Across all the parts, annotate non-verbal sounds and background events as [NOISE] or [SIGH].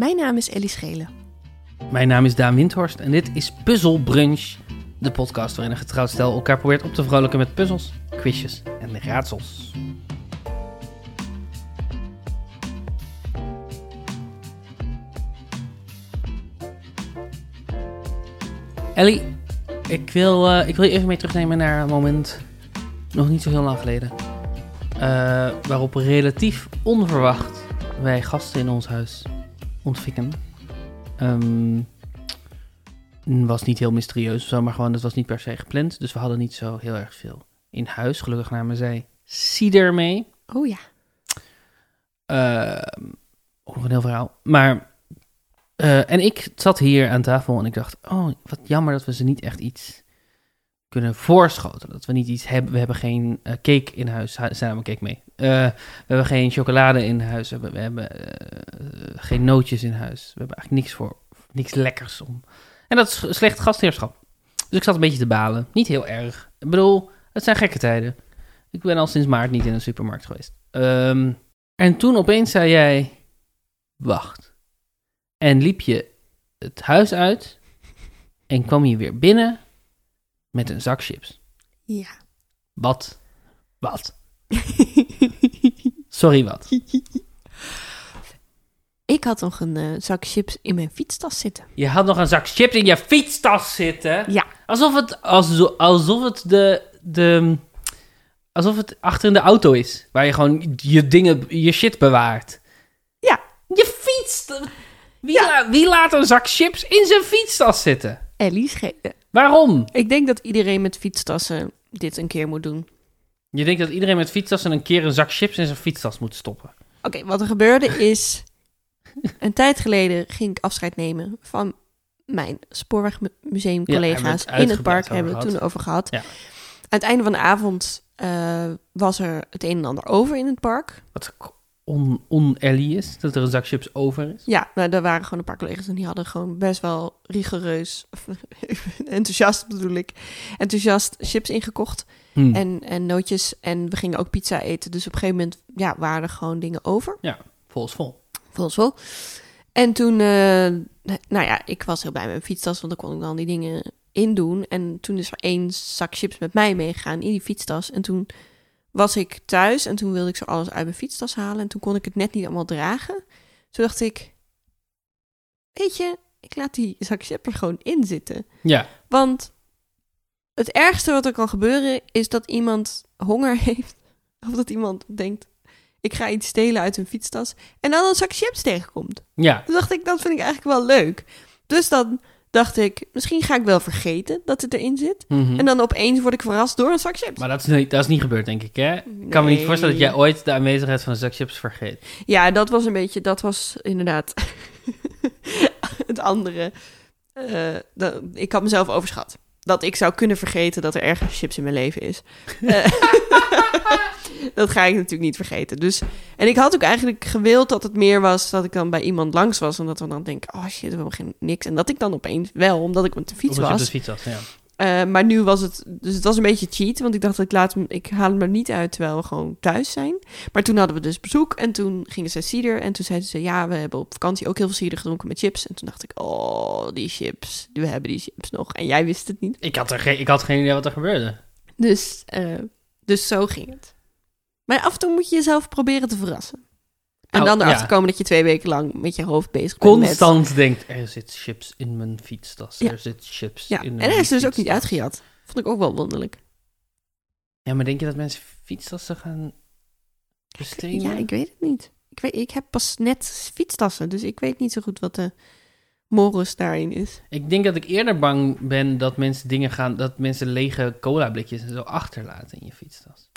Mijn naam is Ellie Schelen. Mijn naam is Daan Windhorst en dit is Puzzle Brunch, de podcast waarin een getrouwd stel elkaar probeert op te vrolijken met puzzels, quizjes en raadsels. Ellie, ik wil, eh, ik wil je even mee terugnemen naar een moment, nog niet zo heel lang geleden, eh, waarop relatief onverwacht wij gasten in ons huis ontvingen. Ehm, was niet heel mysterieus of zo, maar gewoon, het was niet per se gepland. Dus we hadden niet zo heel erg veel in huis. Gelukkig namen zij cider mee. Oh ja. Uh, nog een heel verhaal. Maar, uh, en ik zat hier aan tafel en ik dacht, oh, wat jammer dat we ze niet echt iets kunnen voorschoten. Dat we niet iets hebben. We hebben geen uh, cake in huis. Hebben een cake mee. Uh, we hebben geen chocolade in huis. We hebben, we hebben uh, geen nootjes in huis. We hebben eigenlijk niks voor. Niks lekkers om. En dat is slecht gastheerschap. Dus ik zat een beetje te balen. Niet heel erg. Ik bedoel, het zijn gekke tijden. Ik ben al sinds maart niet in een supermarkt geweest. Um, en toen opeens zei jij: Wacht. En liep je het huis uit. En kwam je weer binnen met een zak chips. Ja. Wat? Wat? [LAUGHS] Sorry, wat? [LAUGHS] Ik had nog een uh, zak chips in mijn fietstas zitten. Je had nog een zak chips in je fietstas zitten? Ja. Alsof het, alsof, alsof het de, de... Alsof het achter in de auto is. Waar je gewoon je dingen, je shit bewaart. Ja. Je fiets... Wie, ja. la, wie laat een zak chips in zijn fietstas zitten? Ellie. Waarom? Ik denk dat iedereen met fietstassen dit een keer moet doen. Je denkt dat iedereen met fietstassen een keer een zak chips in zijn fietstas moet stoppen? Oké, okay, wat er gebeurde is... een tijd geleden ging ik afscheid nemen van mijn spoorwegmuseum collega's ja, in het park. Hebben we het toen over gehad. Ja. Aan het einde van de avond uh, was er het een en ander over in het park. Wat on, on is, dat er een zak chips over is. Ja, nou, er waren gewoon een paar collega's en die hadden gewoon best wel rigoureus, [LAUGHS] enthousiast bedoel ik, enthousiast chips ingekocht Hmm. en, en nootjes. En we gingen ook pizza eten. Dus op een gegeven moment ja, waren er gewoon dingen over. Ja, vol is vol. Vol is vol. En toen, uh, nou ja, ik was heel blij met mijn fietstas, want dan kon ik dan die dingen in doen. En toen is er één zak chips met mij meegegaan in die fietstas. En toen was ik thuis en toen wilde ik zo alles uit mijn fietstas halen. En toen kon ik het net niet allemaal dragen. Toen dacht ik, weet je, ik laat die zak chips er gewoon in zitten. Ja. Want het ergste wat er kan gebeuren is dat iemand honger [LAUGHS] heeft. Of dat iemand denkt, ik ga iets stelen uit een fietstas. En dan een zak chips tegenkomt. Ja. Toen dacht ik, dat vind ik eigenlijk wel leuk. Dus dan dacht ik, misschien ga ik wel vergeten dat het erin zit. Mm -hmm. En dan opeens word ik verrast door een zak chips. Maar dat is, niet, dat is niet gebeurd, denk ik, hè? Ik nee. kan me niet voorstellen dat jij ooit de aanwezigheid van een zak chips vergeet. Ja, dat was een beetje, dat was inderdaad [LAUGHS] het andere. Uh, dat, ik had mezelf overschat. Dat ik zou kunnen vergeten dat er ergens chips in mijn leven is. uh, [LAUGHS] [LAUGHS] dat ga ik natuurlijk niet vergeten. Dus, en ik had ook eigenlijk gewild dat het meer was dat ik dan bij iemand langs was. En dat we dan denken, oh shit, we hebben geen niks. En dat ik dan opeens wel, omdat ik met de fiets Omdat was. Je op de fiets was, ja. Uh, maar nu was het, dus het was een beetje cheat, want ik dacht ik laat hem, ik haal hem er niet uit terwijl we gewoon thuis zijn. Maar toen hadden we dus bezoek en toen gingen ze cider en toen zeiden ze ja, we hebben op vakantie ook heel veel cider gedronken met chips. En toen dacht ik, oh, die chips, we hebben die chips nog. En jij wist het niet. Ik had, er geen, ik had geen idee wat er gebeurde. Dus, uh, dus zo ging het. Maar af en toe moet je jezelf proberen te verrassen. En Oh, dan erachter ja. komen dat je twee weken lang met je hoofd bezig bent. met- Constant denkt, er zit chips in mijn fietstas. Ja. Er zit chips Ja, in en mijn hij is dus ook niet uitgejat. Vond ik ook wel wonderlijk. Ja, maar denk je dat mensen fietstassen gaan besteden? Ja, ik weet het niet. Ik, weet, ik heb pas net fietstassen, dus ik weet niet zo goed wat de morus daarin is. Ik denk dat ik eerder bang ben dat mensen dingen gaan, dat mensen lege cola blikjes en zo achterlaten in je fietstas.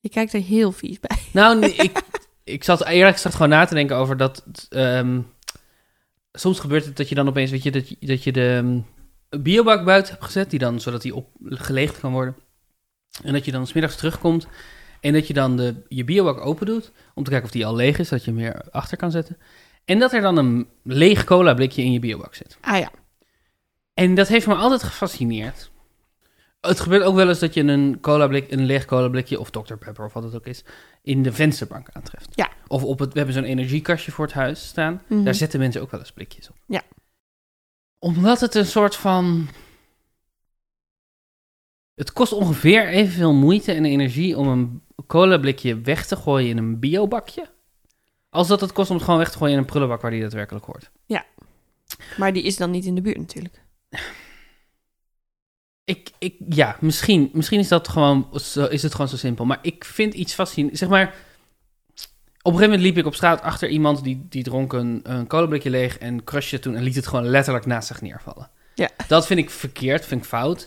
Je kijkt er heel vies bij. Nou, nee, ik, ik zat eerlijk gezegd gewoon na te denken over dat. ehm, soms gebeurt het dat je dan opeens, weet je, dat je, dat je de ehm, biobak buiten hebt gezet, die dan, zodat die opgelegd kan worden. En dat je dan smiddags terugkomt en dat je dan de, je biobak open doet, om te kijken of die al leeg is, dat je hem weer achter kan zetten. En dat er dan een leeg cola blikje in je biobak zit. Ah ja. En dat heeft me altijd gefascineerd. Het gebeurt ook wel eens dat je een, cola blik, een leeg cola blikje, of Dr. Pepper of wat het ook is, in de vensterbank aantreft. Ja. Of op het, we hebben zo'n energiekastje voor het huis staan. Mhm. Daar zetten mensen ook wel eens blikjes op. Ja. Omdat het een soort van... Het kost ongeveer evenveel moeite en energie om een colablikje weg te gooien in een biobakje. Als dat het kost om het gewoon weg te gooien in een prullenbak waar die daadwerkelijk hoort. Maar die is dan niet in de buurt natuurlijk. Ik, ik, ja, misschien, misschien is dat gewoon, is het gewoon zo simpel. Maar ik vind iets fascinerend. Zeg maar, op een gegeven moment liep ik op straat achter iemand die, die dronk een, een colablikje leeg en crushte toen en liet het gewoon letterlijk naast zich neervallen. Ja. Dat vind ik verkeerd, vind ik fout.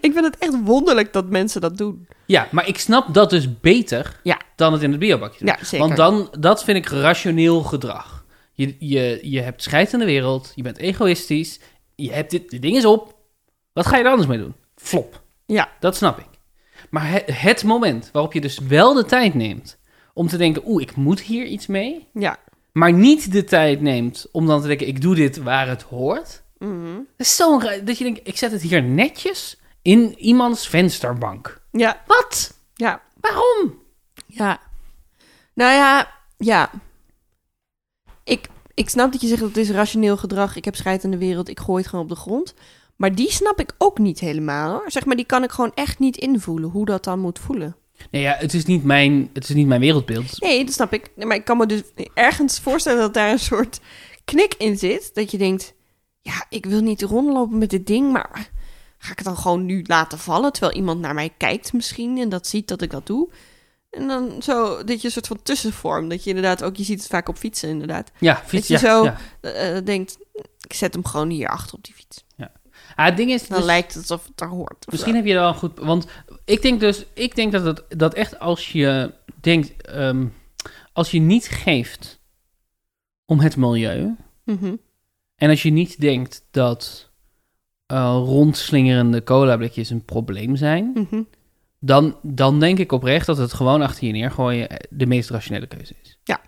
Ik vind het echt wonderlijk dat mensen dat doen. Ja, maar ik snap dat dus beter Ja. dan het in het biobakje doen. Ja, zeker. Want dan, dat vind ik rationeel gedrag. Je, je, je hebt scheid in de wereld, je bent egoïstisch, je hebt dit, dit ding is op. Wat ga je er anders mee doen? Flop. Ja. Dat snap ik. Maar het, het moment waarop je dus wel de tijd neemt om te denken, oeh, ik moet hier iets mee. Ja. Maar niet de tijd neemt om dan te denken, ik doe dit waar het hoort. Mhm. Dat is zo raar, dat je denkt, ik zet het hier netjes in iemands vensterbank. Ja. Wat? Ja. Waarom? Ja. Nou ja, ja. Ik, ik snap dat je zegt dat het is rationeel gedrag. Ik heb scheid in de wereld. Ik gooi het gewoon op de grond. Maar die snap ik ook niet helemaal hoor. Zeg maar, die kan ik gewoon echt niet invoelen. Hoe dat dan moet voelen. Nee, ja, het is niet mijn, het is niet mijn wereldbeeld. Nee, dat snap ik. Nee, Maar ik kan me dus ergens voorstellen dat daar een soort knik in zit. Dat je denkt, ja, ik wil niet rondlopen met dit ding, maar ga ik het dan gewoon nu laten vallen? Terwijl iemand naar mij kijkt misschien en dat ziet dat ik dat doe. En dan zo, dat je een soort van tussenvorm. Dat je inderdaad ook, je ziet het vaak op fietsen inderdaad. Ja, fiets, Dat je ja, zo- ja. eh, denkt, ik zet hem gewoon hier achter op die fiets. Ah, het ding is, Dan dus- lijkt het alsof het er hoort. misschien zo. heb je wel goed, want ik denk dus, ik denk dat het, dat echt als je denkt, ehm, als je niet geeft om het milieu, Mhm. en als je niet denkt dat eh, rondslingerende cola-blikjes een probleem zijn, Mhm. dan, dan denk ik oprecht dat het gewoon achter je neergooien eh, de meest rationele keuze is. Ja.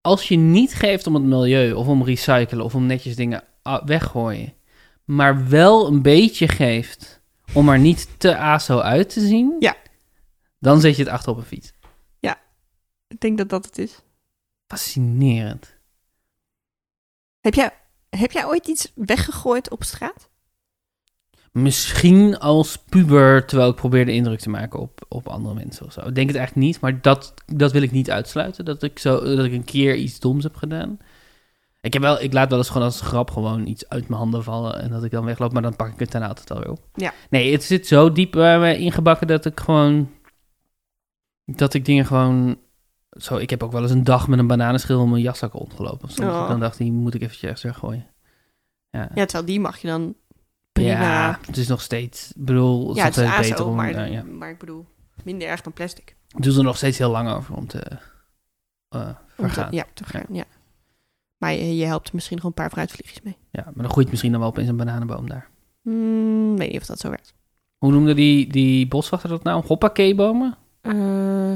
Als je niet geeft om het milieu of om recyclen of om netjes dingen ah, weggooien, maar wel een beetje geeft om er niet te aso uit te zien, Ja. dan zet je het achter op een fiets. Ik denk dat dat het is. Fascinerend. Heb jij, heb jij ooit iets weggegooid op straat? Misschien als puber, terwijl ik probeerde indruk te maken op, op andere mensen of zo. Ik denk het eigenlijk niet, maar dat, dat wil ik niet uitsluiten. Dat ik, zo, dat ik een keer iets doms heb gedaan. Ik, heb wel, ik laat wel eens gewoon als grap gewoon iets uit mijn handen vallen en dat ik dan wegloop, maar dan pak ik het daarna altijd alweer op. Ja. Nee, het zit zo diep me ingebakken dat ik gewoon... Dat ik dingen gewoon... Zo, ik heb ook wel eens een dag met een bananenschil om mijn jaszak rondgelopen. of. Oh. Dan dacht ik, die moet ik eventjes ergens weggooien. Ja. Ja, terwijl die mag je dan prima... Ja, het is nog steeds. Ik bedoel, het Ja, is het is beter om. maar, ja. maar ik bedoel, minder erg dan plastic. Het doet er nog steeds heel lang over om te eh, Om te- ja, te gaan, ja. Maar je, je helpt er misschien gewoon een paar fruitvliegjes mee. maar dan groeit misschien dan wel opeens een bananenboom daar. Hmm, weet niet of dat zo werkt. Hoe noemde die, die boswachter dat nou? Hoppakeebomen? Eh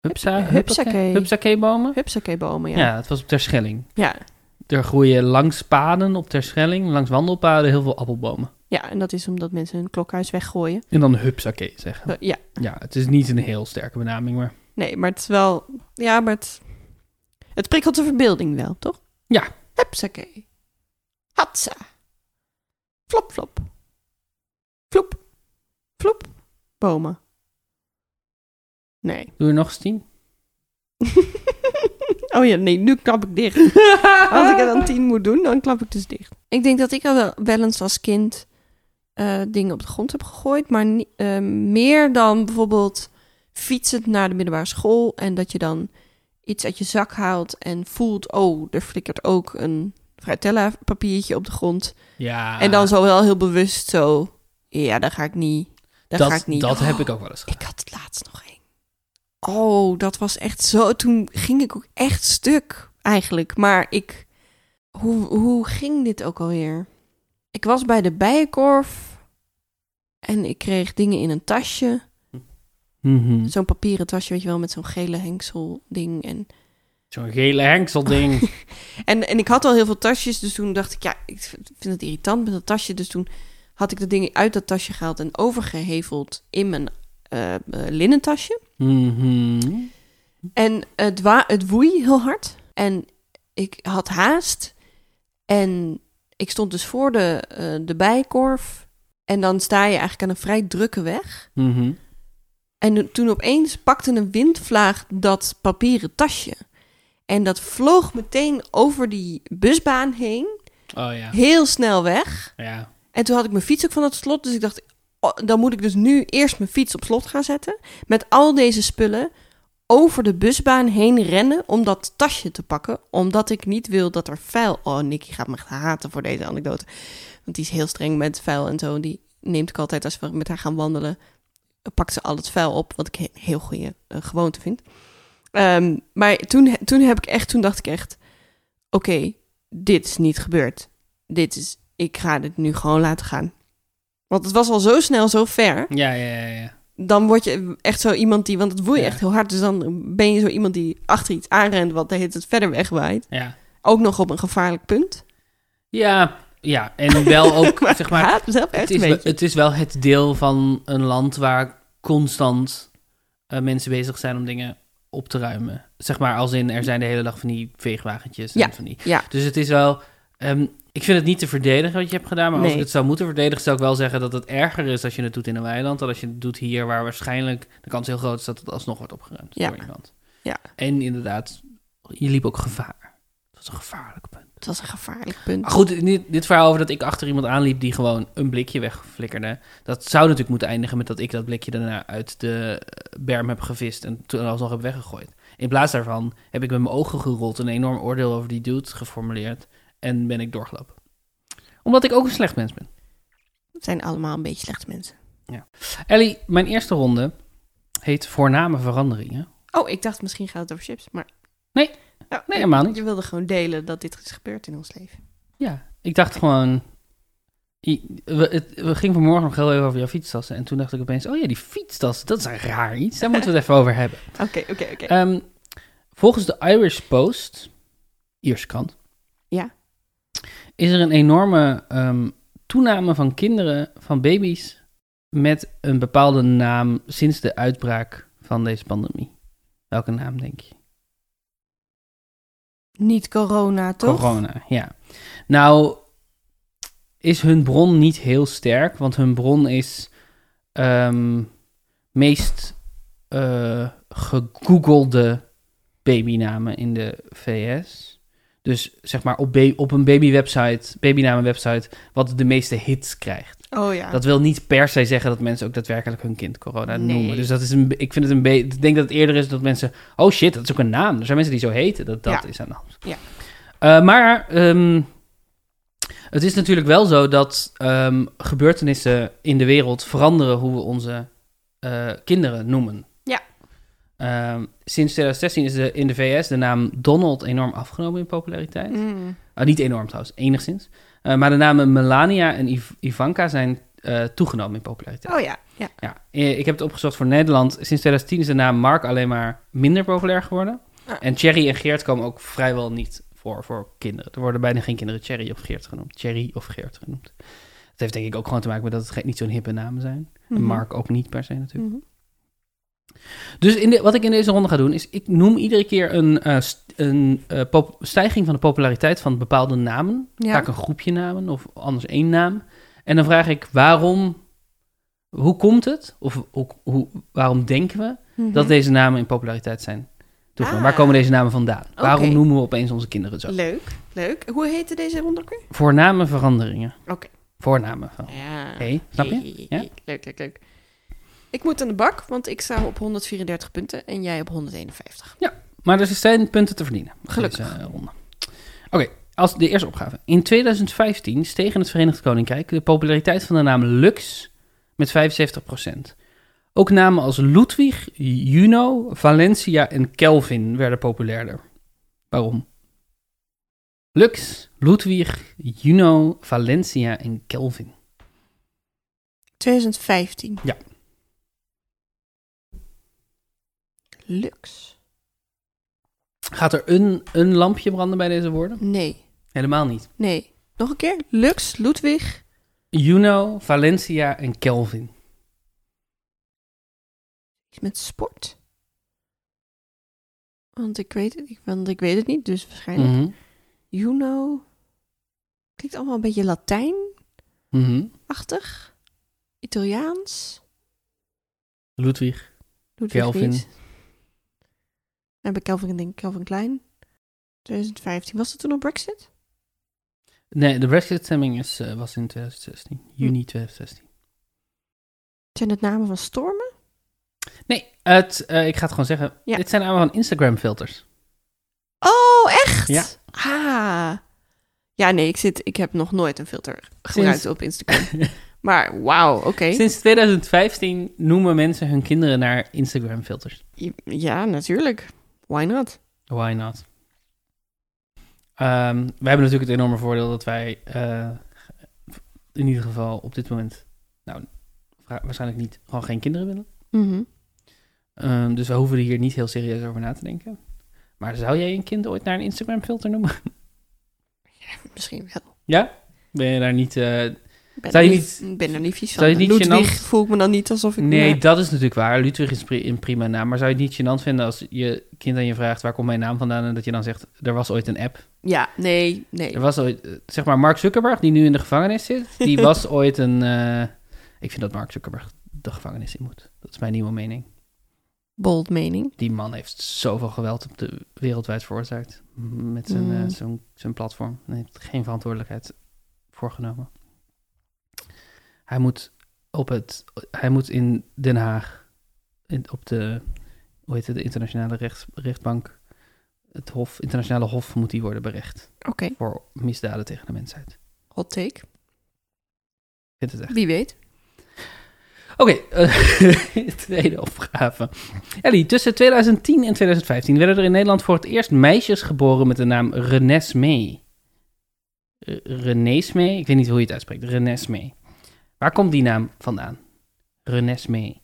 Hupsa, Hup- hupsakee. Hupsakeebomen? Hupsakee-bomen, Ja. ja. het was op Terschelling. ja. Er groeien langs paden op Terschelling, langs wandelpaden, heel veel appelbomen. Ja, en dat is omdat mensen hun klokhuis weggooien. En dan hupsakee zeggen. Eh, ja, Ja, het is niet een heel sterke benaming, maar... nee, maar het is wel... Ja, maar het... Het prikkelt de verbeelding wel, toch? Ja. Hupsakee. Hatsa. Flop, flop. Floep. Floep. Bomen. Nee. Doe je nog eens tien? [LAUGHS] oh ja, nee, nu klap ik dicht. [LAUGHS] Als ik er dan tien moet doen, dan klap ik dus dicht. Ik denk dat ik al wel, eens als kind eh, dingen op de grond heb gegooid. Maar eh, meer dan bijvoorbeeld fietsend naar de middelbare school. En dat je dan iets uit je zak haalt en voelt... oh, er flikkert ook een Fratella papiertje op de grond. Ja. En dan zo wel heel bewust zo... ja, daar ga ik niet... Daar dat, ga ik niet. Dat heb Oh, ik ook wel eens gedaan. ik had het laatst nog één. Oh, dat was echt zo. Toen ging ik ook echt stuk eigenlijk. Maar ik. Hoe, hoe ging dit ook alweer? Ik was bij de bijenkorf. En ik kreeg dingen in een tasje. Mhm. Zo'n papieren tasje, weet je wel, met zo'n gele hengsel ding. En, Zo'n gele hengselding. [LAUGHS] en, en ik had al heel veel tasjes. Dus toen dacht ik, ja, ik vind het irritant met dat tasje. Dus toen had ik de dingen uit dat tasje gehaald en overgeheveld in mijn eh, eh, linnentasje. Mhm. En het, het woei heel hard. En ik had haast. En ik stond dus voor de, eh, de bijkorf. En dan sta je eigenlijk aan een vrij drukke weg. Mhm. En toen opeens pakte een windvlaag dat papieren tasje. En dat vloog meteen over die busbaan heen. Oh ja. Heel snel weg. Ja. En toen had ik mijn fiets ook van het slot. Dus ik dacht, oh, dan moet ik dus nu eerst mijn fiets op slot gaan zetten. Met al deze spullen over de busbaan heen rennen om dat tasje te pakken. Omdat ik niet wil dat er vuil... Oh, Nicky gaat me haten voor deze anekdote. Want die is heel streng met vuil en zo. Die neemt ik altijd als we met haar gaan wandelen. Pakt ze al het vuil op, wat ik een heel goede eh, gewoonte vind. Ehm, maar toen, toen heb ik echt, toen dacht ik echt, oké, dit is niet gebeurd. Dit is, ik ga dit nu gewoon laten gaan. Want het was al zo snel, zo ver. Ja, ja, ja, ja. Dan word je echt zo iemand die, want het woei Ja. echt heel hard. Dus dan ben je zo iemand die achter iets aanrent, wat de hele tijd verder wegwaait. Ja. Ook nog op een gevaarlijk punt. Ja, ja. En wel ook, [LAUGHS] zeg maar, mezelf het is, wel, het is wel het deel van een land waar constant eh, mensen bezig zijn om dingen op te ruimen. Zeg maar, als in, er zijn de hele dag van die veegwagentjes en Ja, van die... ja. Dus het is wel... ehm, ik vind het niet te verdedigen wat je hebt gedaan, maar als ik het zou moeten verdedigen, zou ik wel zeggen dat het erger is als je het doet in een weiland dan als je het doet hier, waar waarschijnlijk de kans heel groot is dat het alsnog wordt opgeruimd Ja. door iemand. Ja. En inderdaad, je liep ook gevaar. Dat was een gevaarlijk punt. Het was een gevaarlijk punt. Maar goed, dit, dit verhaal over dat ik achter iemand aanliep die gewoon een blikje wegflikkerde. Dat zou natuurlijk moeten eindigen met dat ik dat blikje daarna uit de eh, berm heb gevist en toen alsnog heb weggegooid. In plaats daarvan heb ik met mijn ogen gerold een enorm oordeel over die dude geformuleerd en ben ik doorgelopen. Omdat ik ook een slecht mens ben. Het zijn allemaal een beetje slechte mensen. Ellie, mijn eerste ronde heet voorname veranderingen. Oh, ik dacht misschien gaat het over chips, maar... Nee. Oh, Nee, helemaal niet. Je wilde gewoon delen dat dit is gebeurd in ons leven. Ja, ik dacht gewoon... We, het, we gingen vanmorgen nog heel even over jouw fietstassen. En toen dacht ik opeens, oh ja, die fietstassen, dat is een raar iets. Daar moeten we het even over hebben. [LAUGHS] Oké, oké, oké. Ehm, volgens de Irish Post, Ierse krant, Ja. is er een enorme ehm, toename van kinderen, van baby's, met een bepaalde naam sinds de uitbraak van deze pandemie. Welke naam denk je? Niet corona, toch? Corona, ja. Nou, is hun bron niet heel sterk, want hun bron is ehm, meest eh, gegoogelde babynamen in de VS. Dus zeg maar op, op een babywebsite, babynamenwebsite, wat de meeste hits krijgt. Oh ja. Dat wil niet per se zeggen dat mensen ook daadwerkelijk hun kind corona Nee. noemen. Dus dat is een, ik vind het een beetje, ik denk dat het eerder is dat mensen, oh shit, dat is ook een naam. Er zijn mensen die zo heten, dat, dat Ja. is aan de hand. Ja. Eh, maar ehm, het is natuurlijk wel zo dat ehm, gebeurtenissen in de wereld veranderen hoe we onze eh, kinderen noemen. Ehm, sinds 2016 is de, in de VS de naam Donald enorm afgenomen in populariteit. Mm. Ah, niet enorm trouwens, enigszins. Eh, maar de namen Melania en Iv- Ivanka zijn eh, toegenomen in populariteit. Oh ja, ja. Ja, eh, ik heb het opgezocht voor Nederland. Sinds 2010 is de naam Mark alleen maar minder populair geworden. Ah. En Thierry en Geert komen ook vrijwel niet voor voor kinderen. Er worden bijna geen kinderen Thierry of Geert genoemd. Thierry of Geert genoemd. Dat heeft denk ik ook gewoon te maken met dat het geen- niet zo'n hippe namen zijn. En Mhm. Mark ook niet per se natuurlijk. Mhm. Dus in de, wat ik in deze ronde ga doen, is ik noem iedere keer een, eh, st- een eh, stijging van de populariteit van bepaalde namen. Ja. Vaak een groepje namen of anders één naam. En dan vraag ik waarom, hoe komt het? Of hoe, hoe, waarom denken we Mhm. dat deze namen in populariteit zijn? Ah. Waar komen deze namen vandaan? Waarom noemen we opeens onze kinderen zo? Leuk, leuk. Hoe heette deze ronde ook weer? Voornamenveranderingen. Oké. Voornamen. van- Ja. Hey, snap je? Ja? Leuk, leuk, leuk. Ik moet aan de bak, want ik sta op 134 punten en jij op 151. Maar er zijn punten te verdienen. Gelukkig. Deze, eh, ronde. Oké, als de eerste opgave. In 2015 steeg in het Verenigd Koninkrijk de populariteit van de naam Lux met 75%. Ook namen als Ludwig, Juno, Valencia en Kelvin werden populairder. Waarom? Lux, Ludwig, Juno, Valencia en Kelvin. 2015. Ja. Lux. Gaat er een, een lampje branden bij deze woorden? Nee, Helemaal niet. nee. Nog een keer. Lux, Ludwig. Juno, Valencia en Kelvin. Iets met sport? Want ik weet het, ik- want ik weet het niet, dus waarschijnlijk. Mhm. Juno. Klinkt allemaal een beetje Latijn-achtig. Mhm. Italiaans. Ludwig. Ludwig Kelvin. niet. En bij Kelvin denk ik Kelvin Klein. 2015. Was het toen al Brexit? Nee, de Brexit-stemming is, eh, was in 2016. Juni 2016. Zijn het namen van stormen? Nee, het, eh, ik ga het gewoon zeggen. Ja. Dit zijn allemaal van Instagram-filters. Oh, echt? Ja. Ah. Ja, nee, ik, zit, ik heb nog nooit een filter gebruikt op Instagram. [LAUGHS] maar wauw, oké. Sinds 2015 noemen mensen hun kinderen naar Instagram-filters. Ja, natuurlijk. Why not? Why not? Ehm, wij hebben natuurlijk het enorme voordeel dat wij eh, in ieder geval op dit moment, nou, waarschijnlijk niet, gewoon geen kinderen willen. Mhm. Ehm, dus we hoeven er hier niet heel serieus over na te denken. Maar zou jij een kind ooit naar een Instagram-filter noemen? Misschien wel. ja? Ben je daar niet... eh, Ben Zou je niet- ik ben er niet vies van. niet Ludwig gênant- voel ik me dan niet alsof ik... Nee, dat is natuurlijk waar. Ludwig is pri- een prima naam. Maar zou je het niet gênant vinden als je kind aan je vraagt... waar komt mijn naam vandaan? En dat je dan zegt, er was ooit een app. Ja, nee, nee. Er was ooit... eh, Zeg maar, Mark Zuckerberg, die nu in de gevangenis zit... die [LAUGHS] was ooit een... eh, ik vind dat Mark Zuckerberg de gevangenis in moet. Dat is mijn nieuwe mening. Bold mening. Die man heeft zoveel geweld op de wereldwijd veroorzaakt. Met zijn, Mm. eh, zijn, zijn platform. Hij heeft geen verantwoordelijkheid voorgenomen. Hij moet op het... Hij moet in Den Haag... In, op de... Hoe heet het? De internationale rechts, rechtbank... Het hof, internationale hof moet die worden berecht. Oké, Voor misdaden tegen de mensheid. hot take. Ik vind het echt. Wie weet. Oké, eh, [LAUGHS] tweede opgave. Ellie, tussen 2010 en 2015 werden er in Nederland voor het eerst meisjes geboren met de naam Renesmee. Renesmee? Ik weet niet hoe je het uitspreekt. Renesmee. Waar komt die naam vandaan? Renesmee.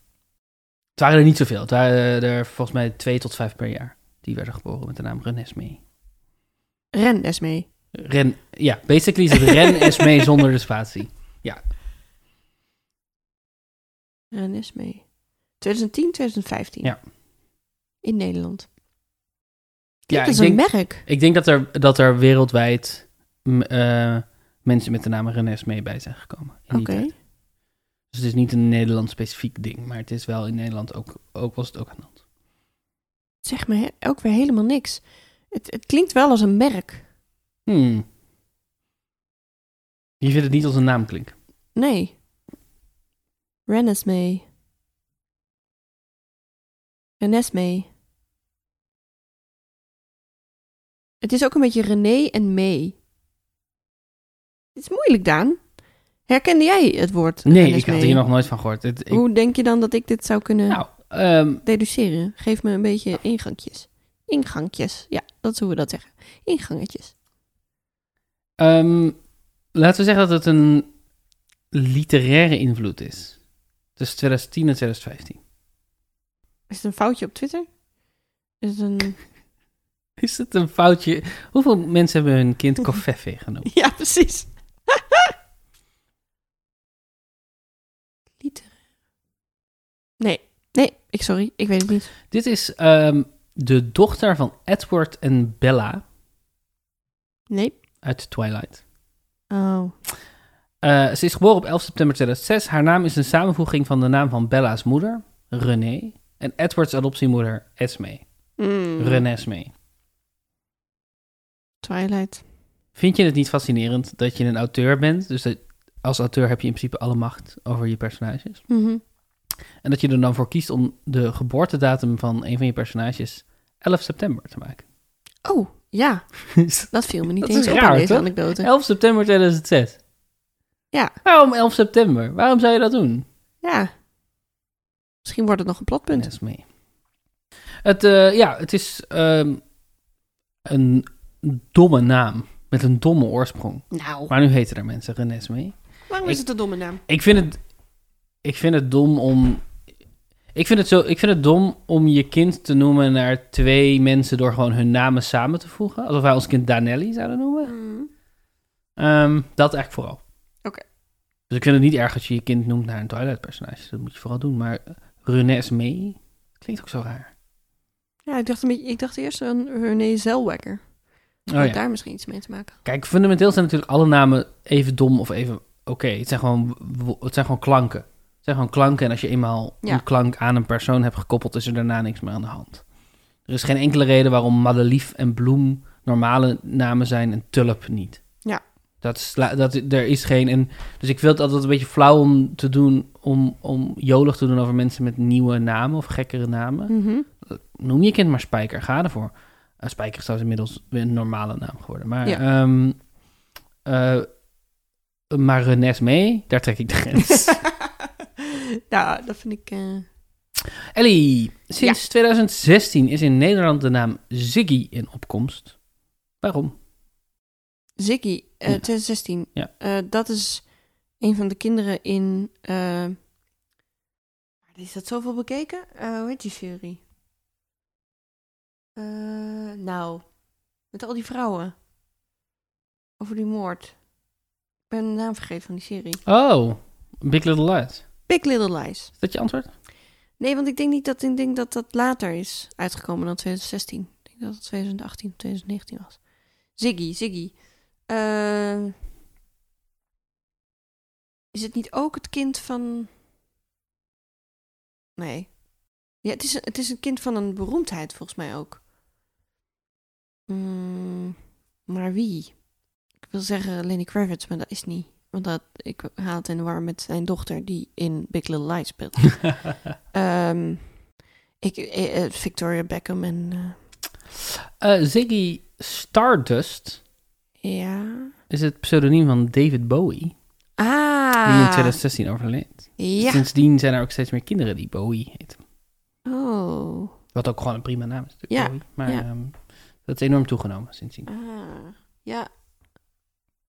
Het waren er niet zoveel. Het waren er volgens mij twee tot vijf per jaar. Die werden geboren met de naam Renesmee. Ren ja, basically is het Renesmee zonder de spatie. Ren Esmee. 2010, 2015. Ja. In Nederland. Ja, Ja, dat is ik een denk- merk. Ik denk dat er, dat er wereldwijd eh, mensen met de naam Renes mee bij zijn gekomen. Oké. Dus het is niet een Nederland specifiek ding, maar het is wel in Nederland ook, ook was het ook aan de hand. Zeg me he- ook weer helemaal niks. Het, het klinkt wel als een merk. Hmm. Je vindt het niet als een naam klinken. Nee. Ren Esmee. Ren Esmee. Het is ook een beetje René en May. Het is moeilijk, Daan. Herkende jij het woord? Nee, ik had hier nog nooit van gehoord. Het, ik, Hoe denk je dan dat ik dit zou kunnen nou, ehm, deduceren? Geef me een beetje ingangjes. Ingangjes. Ja, dat is hoe we dat zeggen. Ingangetjes. ehm, laten we zeggen dat het een literaire invloed is. Tussen 2010 en 2015. Is het een foutje op Twitter? Is het een... [LAUGHS] Is het een foutje? Hoeveel mensen hebben hun kind [LAUGHS] Kofeffe genoemd? Ja, precies. [LAUGHS] Nee, nee, ik sorry, ik weet het niet. Dit is ehm, de dochter van Edward en Bella Nee. uit Twilight. Oh. Eh, ze is geboren op 11 september 2006. Haar naam is een samenvoeging van de naam van Bella's moeder, René, en Edwards adoptiemoeder, Esme. Mm. Renesme. Twilight. Vind je het niet fascinerend dat je een auteur bent? Dus dat, als auteur heb je in principe alle macht over je personages. Mhm. En dat je er dan voor kiest om de geboortedatum van een van je personages 11 september te maken. Oh, ja, [LAUGHS] dat viel me niet Dat eens is op raar, deze toch? anekdote. 11 september 2006. Ja, Waarom 11 september? Waarom zou je dat doen? ja. Misschien wordt het nog een plotpunt. Renes mee. Het, eh, ja, het is ehm, een domme naam met een domme oorsprong. Nou, Maar nu heten er mensen Renes mee. waarom ik- is het een domme naam? Ik vind het, ik vind het dom om. Ik vind, het zo, ik vind het dom om je kind te noemen naar twee mensen door gewoon hun namen samen te voegen. Alsof wij ons kind Danelli zouden noemen. Mm. Ehm, dat eigenlijk vooral. Oké. Dus ik vind het niet erg als je je kind noemt naar een Twilight-personage. Dat moet je vooral doen. Maar Renes mee? Klinkt ook zo raar. Ja, ik dacht, een beetje, ik dacht eerst aan René Zellweger. Oh, ja. daar misschien iets mee te maken. Kijk, fundamenteel zijn natuurlijk alle namen even dom of even oké. Het, zijn gewoon wo- het zijn gewoon klanken. Zijn gewoon klanken en als je eenmaal Ja. een klank aan een persoon hebt gekoppeld, is er daarna niks meer aan de hand. Er is geen enkele reden waarom madelief en bloem normale namen zijn en tulp niet. Ja. Dat is, dat, er is geen... En, dus ik vind het altijd een beetje flauw om te doen, om, om jolig te doen over mensen met nieuwe namen of gekkere namen. Mhm. Noem je kind maar Spijker, ga ervoor. Uh, Spijker is trouwens inmiddels weer een normale naam geworden. Maar, Ja. ehm, eh, maar Renes mee, daar trek ik de grens. [LAUGHS] [LAUGHS] ja, dat vind ik... eh, Ellie, sinds 2016 is in Nederland de naam Ziggy in opkomst. Waarom? Ziggy, eh, Ja. 2016. Ja. Eh, dat is een van de kinderen in... is dat zoveel bekeken? Hoe heet die serie? Nou, met al die vrouwen. Over die moord. Ik ben de naam vergeten van die serie. Oh, Big Little Lies. Big Little Lies. Is dat je antwoord? Nee, want ik denk niet dat ik denk dat dat later is uitgekomen dan 2016. Ik denk dat het 2018 of 2019 was. Ziggy, Ziggy. Eh, is het niet ook het kind van... Nee. Ja, het is, het is een kind van een beroemdheid volgens mij ook. Mm, maar wie? Ik wil zeggen Lenny Kravitz, maar dat is niet. Want dat, ik haal het in de war met zijn dochter die in Big Little Lies speelt. [LAUGHS] Ehm, ik, eh, eh, Victoria Beckham en... eh, Ziggy Stardust ja... is het pseudoniem van David Bowie, Ah! die in 2016 overleed. Ja. Sindsdien zijn er ook steeds meer kinderen die Bowie heten. Oh. Wat ook gewoon een prima naam is natuurlijk, Ja, Bowie. Maar ja. ehm, dat is enorm toegenomen sindsdien. Ah. Ja.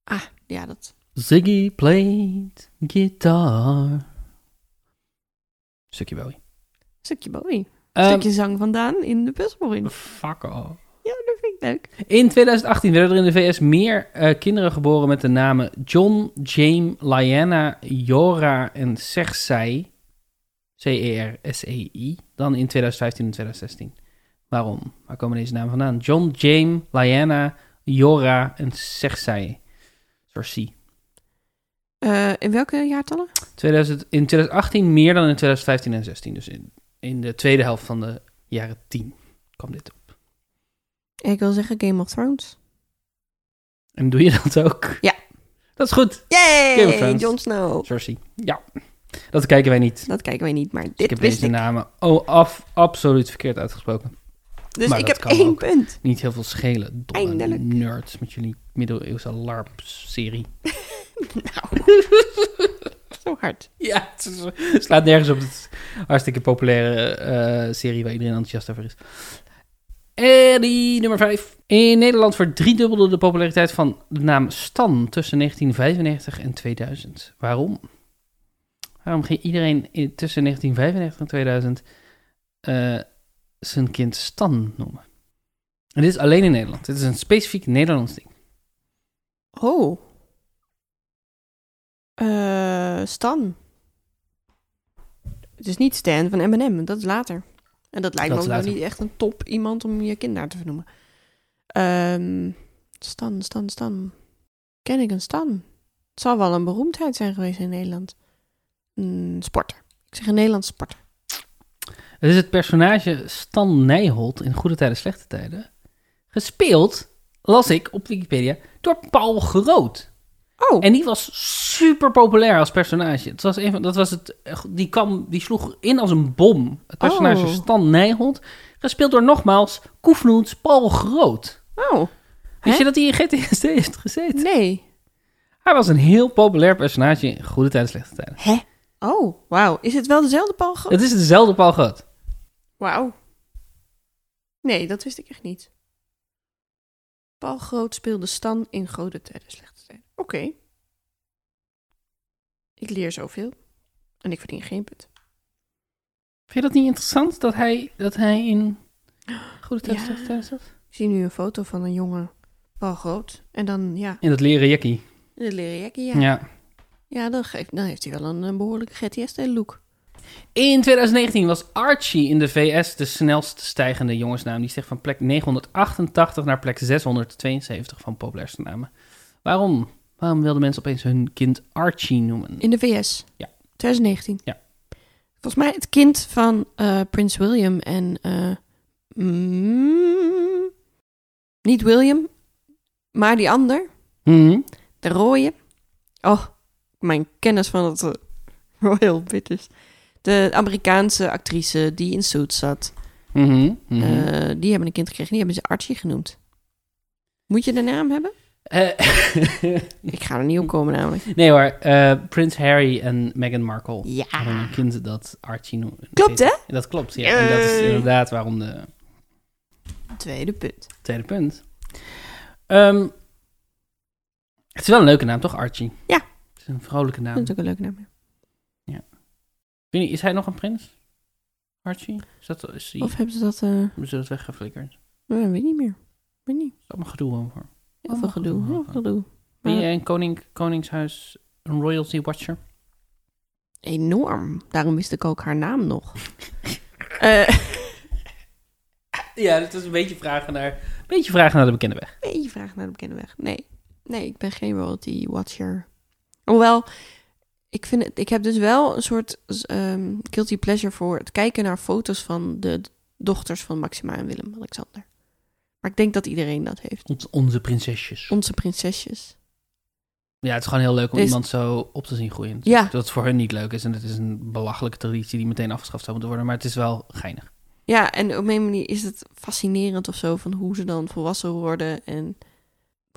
Ah, ja, dat... Ziggy played guitar. Stukje Bowie. Stukje Bowie. Ehm, Stukje zang vandaan in de busborin. Fuck off. Ja, dat vind ik leuk. In 2018 werden er in de VS meer eh, kinderen geboren met de namen John, James, Lyanna, Jora en Sersei. C-E-R-S-E-I. Dan in 2015 en 2016. Waarom? Waar komen deze namen vandaan? John, James, Lyanna, Jora en Sersei. Sorcy. Eh, in welke jaartallen? 2000, in 2018 meer dan in 2015 en 16. Dus in, in de tweede helft van de jaren 10 kwam dit op. Ik wil zeggen Game of Thrones. En doe je dat ook? Ja. Dat is goed. Yay! Game of Thrones. Jon Snow. Cersei. Ja. Dat kijken wij niet. Dat kijken wij niet, maar ik dit heb wist deze ik. namen oh, af, absoluut verkeerd uitgesproken. Dus maar ik heb één punt. Niet heel veel schelen. Domme Eindelijk. nerds met jullie middeleeuwse LARP-serie. [LAUGHS] Nou, [LAUGHS] zo hard. Ja, het is- slaat nergens op. Het hartstikke populaire eh, serie waar iedereen enthousiast over is. En die nummer 5. In Nederland verdriedubbelde de populariteit van de naam Stan tussen 1995 en 2000. Waarom? Waarom ging iedereen in, tussen 1995 en 2000 eh, zijn kind Stan noemen? En dit is alleen in Nederland. Dit is een specifiek Nederlands ding. Oh. Eh, Stan. Het is niet Stan van M&M, dat is later. En dat lijkt Dat me ook nog later. niet echt een top iemand om je kind naar te vernoemen. Ehm, Stan, Stan, Stan. Ken ik een Stan? Het zal wel een beroemdheid zijn geweest in Nederland. Een sporter. Ik zeg een Nederlands sporter. Het is het personage Stan Nijholt in Goede Tijden, Slechte Tijden. Gespeeld, las ik op Wikipedia, door Paul Groot. Oh, En die was super populair als personage. Het was dat was het, die, kwam, die sloeg in als een bom. Het personage Oh. Stan Nijholt, gespeeld door nogmaals Koefnoets Paul Groot. oh. Wist je dat hij in GTSD heeft gezeten? Nee. Hij was een heel populair personage in Goede Tijden, Slechte Tijden. Hè? Oh, wauw. Is het wel dezelfde Paul Groot? Het is dezelfde Paul Groot. Wauw. Nee, dat wist ik echt niet. Paul Groot speelde Stan in Goede Tijden, Slechte Oké. Ik leer zoveel. En ik verdien geen punt. Vind je dat niet interessant dat hij, dat hij in [GASPS] Goede Tijden, Ja. Zat? Ik zie nu een foto van een jonge Paul Groot. En dan, ja, In dat leren jackie. de leren jackie, ja. ja. Ja. dan, geeft, dan heeft hij wel een, een behoorlijke GTS-look. In 2019 was Archie in de VS de snelst stijgende jongensnaam. Die steeg van plek 988 naar plek 672 van populairste namen. Waarom? Waarom wilden mensen opeens hun kind Archie noemen? In de VS. Ja. 2019. Ja. Volgens mij het kind van eh, Prins William en... eh, mm, niet William, maar die ander. Mhm. De rode. Oh, mijn kennis van het Royal British. De Amerikaanse actrice die in Suits zat. Eh, die hebben een kind gekregen. Die hebben ze Archie genoemd. Moet je de naam hebben? Eh, [LAUGHS] Ik ga er niet op komen namelijk. nee hoor, eh, Prins Harry en Meghan Markle Ja. hadden een kind dat Archie noemde. Klopt, hè? Dat klopt, ja. En dat is inderdaad waarom de Tweede punt. tweede punt. Ehm, het is wel een leuke naam, toch, Archie? Ja. Het is een vrolijke naam. Dat is ook een leuke naam. Je, is hij nog een prins? Archie? Is dat, is Of hebben ze dat... eh hebben ze dat weggeflikkerd? Weet niet meer. Weet niet. is allemaal gedoe over. Heel veel gedoe. Heel veel gedoe. Ben jij een koning, koningshuis, een royalty watcher? Enorm. Daarom wist ik ook haar naam nog. [LAUGHS] Eh, Ja, dat is een beetje vragen naar, een beetje vragen naar de bekende weg. beetje vraag naar de bekende weg. Nee. Nee, ik ben geen royalty watcher. Hoewel, ik, vind het, ik heb dus wel een soort ehm, guilty pleasure voor het kijken naar foto's van de dochters van Maxima en Willem-Alexander. Maar ik denk dat iedereen dat heeft. Ons- Onze prinsesjes. Onze prinsesjes. Ja, het is gewoon heel leuk om Is- iemand zo op te zien groeien. Ja. Dat het voor hun niet leuk is en het is een belachelijke traditie die meteen afgeschaft zou moeten worden. Maar het is wel geinig. Ja, en op een manier is het fascinerend of zo van hoe ze dan volwassen worden en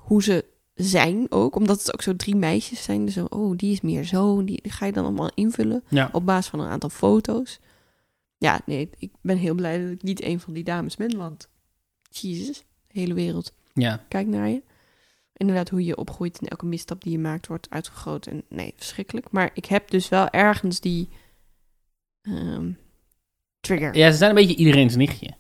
hoe ze zijn ook. Omdat het ook zo drie meisjes zijn. Dus zo, oh, die is meer zo. en Die, die ga je dan allemaal invullen Ja. op basis van een aantal foto's. Ja, nee, ik ben heel blij dat ik niet een van die dames ben, want jezus, de hele wereld Ja. kijkt naar je. Inderdaad, hoe je opgroeit en elke misstap die je maakt wordt uitvergroot. En nee, verschrikkelijk. Maar ik heb dus wel ergens die ehm, trigger. ja, ze zijn een beetje iedereen's nichtje.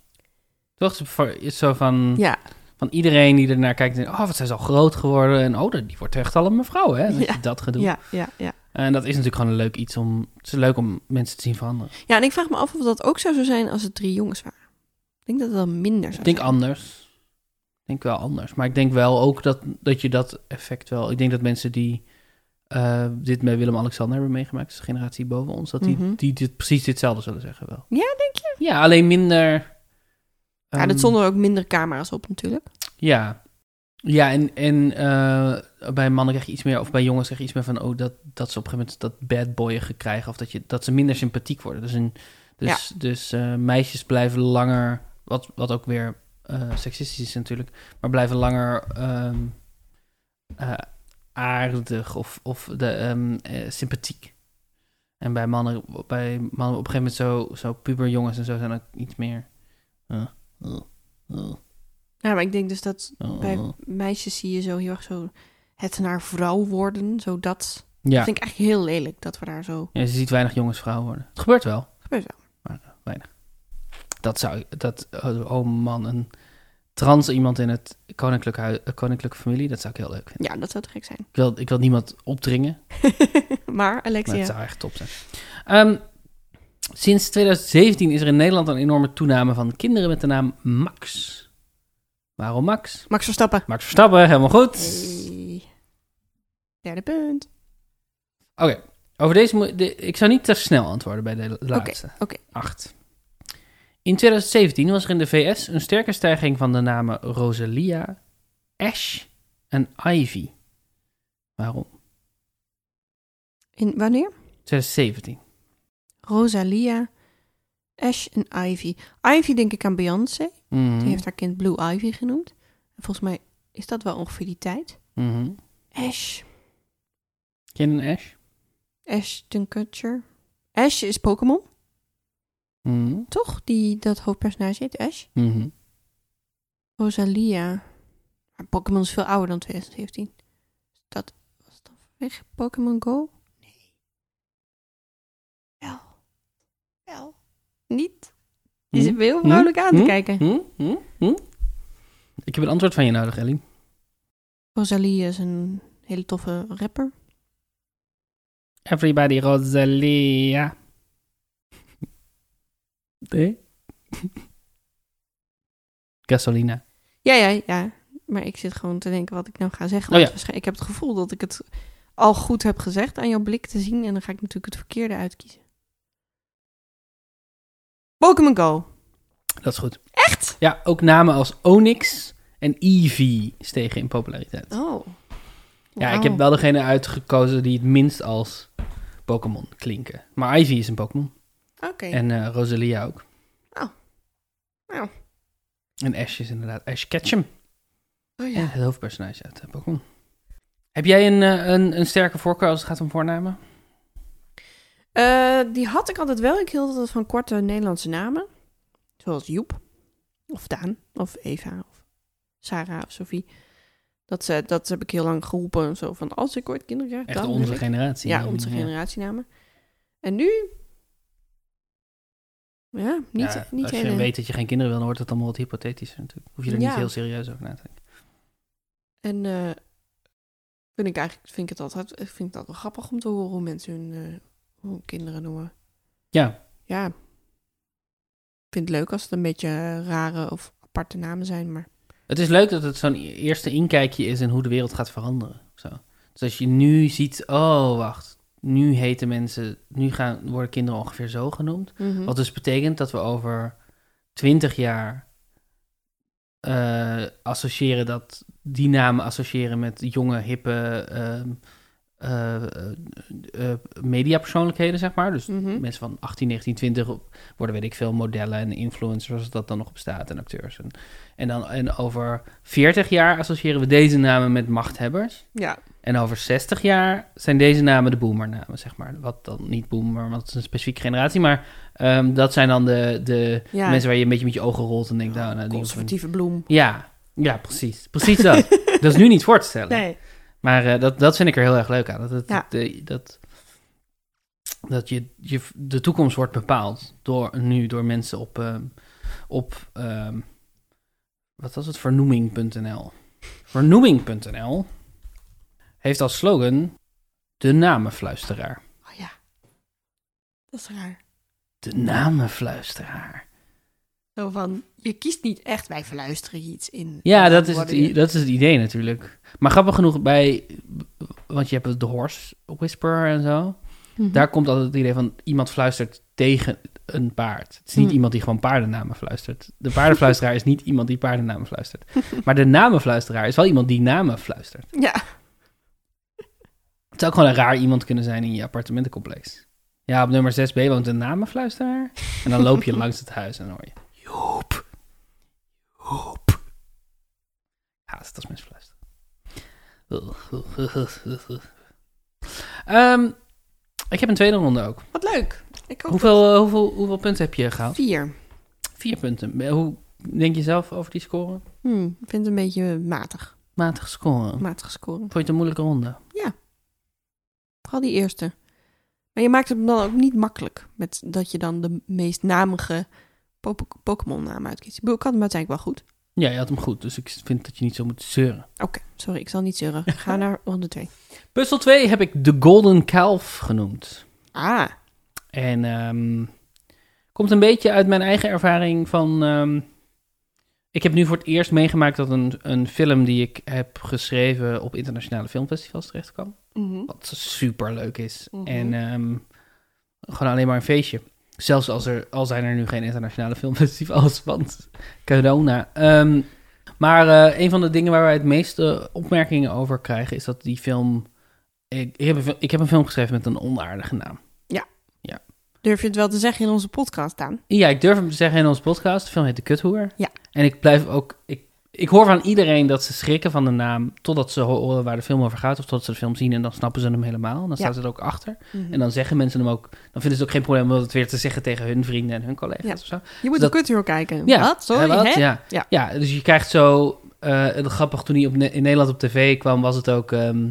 Toch? Is zo van, Ja, van iedereen die ernaar kijkt. en denkt, Oh, wat zijn ze al groot geworden. En oh, die wordt echt al een mevrouw, hè? Dat, Ja. je dat gedoe. ja, ja, ja. En dat is natuurlijk gewoon een leuk iets om... Het is leuk om mensen te zien veranderen. Ja, en ik vraag me af of dat ook zo zou zijn als het drie jongens waren. Ik denk dat het dan minder zou Ik denk zijn. anders. Ik denk wel anders. Maar ik denk wel ook dat, dat je dat effect wel... Ik denk dat mensen die eh, dit met Willem-Alexander hebben meegemaakt... dus de generatie boven ons... dat die, Mhm. die dit, precies ditzelfde zullen zeggen wel. Ja, denk je? Ja, alleen minder... ja, ehm, dat stonden er ook minder camera's op natuurlijk. Ja. Ja, en, en eh, bij mannen krijg je iets meer... of bij jongens krijg je iets meer van... oh, dat, dat ze op een gegeven moment dat bad boyige krijgen... of dat, je, dat ze minder sympathiek worden. Dus, een, dus, dus eh, meisjes blijven langer... wat, wat ook weer eh, seksistisch is natuurlijk... maar blijven langer ehm, eh, aardig of, of de, ehm, eh, sympathiek. En bij mannen, bij mannen op een gegeven moment zo, zo puberjongens en zo... zijn ook iets meer... Ja, maar ik denk dus dat bij meisjes zie je zo heel erg zo het naar vrouw worden. Zo dat Ja. Dat vind ik eigenlijk heel lelijk dat we daar zo... ja, je ziet weinig jongens vrouw worden. Het gebeurt wel. Gebeurt wel. Dat zou dat oh oh man, een trans iemand in het koninklijke, hui- eh, koninklijke familie, dat zou ik heel leuk vinden. Ja, dat zou te gek zijn. Ik wil, ik wil niemand opdringen, maar [LAUGHS] maar Alexia... het zou echt top zijn. Ehm, sinds 2017 is er in Nederland een enorme toename van kinderen met de naam Max. Waarom Max? Max Verstappen. Max Verstappen, helemaal goed. Hey. Derde punt. Oké, over deze moet de, ik zou niet te snel antwoorden bij de laatste. oké. Acht. In 2017 was er in de VS een sterke stijging van de namen Rosalia, Ash en Ivy. Waarom? In, wanneer? 2017. Rosalia, Ash en Ivy. Ivy denk ik aan Beyoncé. Mhm. Die heeft haar kind Blue Ivy genoemd. En volgens mij is dat wel ongeveer die tijd. Mhm. Ash. Ken een Ash? Ashton Kutcher. Ash is Pokémon, Mhm. toch? Die, dat hoofdpersonage heet Ash. Mhm. Rosalia. Maar Pokémon is veel ouder dan 2017. Dat was dan vanwege Pokémon Go? Nee. Wel. Wel. Niet. Die zit me heel Hm? vrolijk aan te Hm? kijken. Hm? Hm? Hm? Ik heb een antwoord van je nodig, Ellie. Rosalia is een hele toffe rapper. Everybody Rosalia. Nee? [LAUGHS] Gasolina. Ja, ja, ja. Maar ik zit gewoon te denken wat ik nou ga zeggen. Oh ja. Ik heb het gevoel dat ik het al goed heb gezegd aan jouw blik te zien. En dan ga ik natuurlijk het verkeerde uitkiezen. Pokémon Go. Dat is goed. Echt? Ja, ook namen als Onyx en Eevee stegen in populariteit. Oh. Ja, ik heb wel degene uitgekozen die het minst als Pokémon klinken. Maar Ivy is een Pokémon. Oké. En eh, Rosalia ook. Oh. Nou. En Ash is inderdaad Ash Ketchum. Oh Ja. ja. het hoofdpersonage uit eh, Pokémon. Heb jij een, eh, een, een sterke voorkeur als het gaat om voornamen? Eh, die had ik altijd wel. Ik hield altijd van korte Nederlandse namen. Zoals Joep. Of Daan. Of Eva. Of Sarah of Sophie. Dat, ze, dat heb ik heel lang geroepen. Zo van, als ik ooit kinderen krijg, Echt dan onze generatie. Ja, onze generatienamen. En nu... Ja, niet, Ja, niet als je weet dat je geen kinderen wil, dan wordt het allemaal wat hypothetischer natuurlijk. Hoef je er Ja. niet heel serieus over na te denken. En eh, vind ik eigenlijk vind ik het altijd ik vind het altijd wel grappig om te horen hoe mensen hun, eh, kinderen noemen. Ja, Ja. Ik vind het leuk als het een beetje rare of aparte namen zijn, maar... het is leuk dat het zo'n eerste inkijkje is in hoe de wereld gaat veranderen. Zo. Dus als je nu ziet, oh wacht, nu heten mensen, nu gaan, worden kinderen ongeveer zo genoemd. Mhm. Wat dus betekent dat we over twintig jaar eh, associëren dat die namen associëren met jonge, hippe eh, eh, mediapersoonlijkheden, zeg maar. Dus Mhm. mensen van 18, 19, 20 worden, weet ik veel, modellen en influencers, als dat dan nog bestaat, en acteurs. En, en, dan, en over 40 jaar associëren we deze namen met machthebbers. Ja, En over 60 jaar zijn deze namen de boomernamen, zeg maar. Wat dan niet boomer, want het is een specifieke generatie. Maar ehm, dat zijn dan de, de ja. mensen waar je een beetje met je ogen rolt en denkt... nou, nou, die conservatieve bloem. Ja, ja, precies. Precies dat. [LAUGHS] dat is nu niet voor te stellen. Nee. Maar eh, dat, dat vind ik er heel erg leuk aan. Dat, Ja. de- dat, dat je, je, de toekomst wordt bepaald door, nu door mensen op, ehm, op ehm, wat was het, vernoeming.nl. Vernoeming.nl heeft als slogan de namenfluisteraar. Oh ja. Dat is raar. De namenfluisteraar. Zo van, je kiest niet echt, wij verluisteren iets in. Ja, dat is, het, dat is het idee natuurlijk. Maar grappig genoeg bij, want je hebt de horse whisperer en zo. Mhm. Daar komt altijd het idee van iemand fluistert tegen een paard. Het is niet Hm. iemand die gewoon paardennamen fluistert. De paardenfluisteraar is niet iemand die paardennamen fluistert. Maar de namenfluisteraar is wel iemand die namen fluistert. Ja. Het zou ook gewoon een raar iemand kunnen zijn in je appartementencomplex. Ja, op nummer 6b woont een namenfluisteraar. En dan loop je [LAUGHS] langs het huis en dan hoor je... Joep. Joep. Ja, dat is mensen fluisteren. Ehm, ik heb een tweede ronde ook. Wat leuk. Ik. Hoeveel, eh, hoeveel, hoeveel punten heb je gehaald? Vier. Vier punten. Eh, Hoe denk je zelf over die score? Hm, ik vind het een beetje matig. Matig scoren. Matig scoren. Vond je het een moeilijke ronde? Vooral die eerste. Maar je maakt het dan ook niet makkelijk. Met dat je dan de meest namige Pokémon-naam uitkiest. Ik bedoel, ik had hem uiteindelijk wel goed. Ja, je had hem goed. Dus ik vind dat je niet zo moet zeuren. Oké, sorry, ik zal niet zeuren. Ga naar [LAUGHS] ronde 2. Puzzel 2 heb ik de Golden Calf genoemd. Ah, En ehm, komt een beetje uit mijn eigen ervaring van... ehm, ik heb nu voor het eerst meegemaakt dat een, een film die ik heb geschreven op internationale filmfestivals terecht kwam. Mhm. Wat super leuk is. Mhm. En ehm, gewoon alleen maar een feestje. Zelfs als er, al zijn er nu geen internationale [LAUGHS] filmfestivals, want corona. Ehm, maar eh, een van de dingen waar wij het meeste opmerkingen over krijgen, is dat die film... Ik, ik, heb, een, ik heb een film geschreven met een onaardige naam. durf je het wel te zeggen in onze podcast, Daan? Ja, ik durf hem te zeggen in onze podcast. De film heet De Kuthoer. Ja. En ik blijf ook... Ik, ik hoor van iedereen dat ze schrikken van de naam... totdat ze horen waar de film over gaat... of totdat ze de film zien en dan snappen ze hem helemaal. Dan Ja. staat het ook achter. Mhm. En dan zeggen mensen hem ook... dan vinden ze het ook geen probleem om het weer te zeggen tegen hun vrienden en hun collega's Ja. of zo. je moet dat- de kutheur kijken. Ja, Wat? Sorry, Hè, wat? Ja. Ja. Ja. dus je krijgt zo... het grappig, toen hij op, Ne- in Nederland op tv kwam, was het ook... ehm,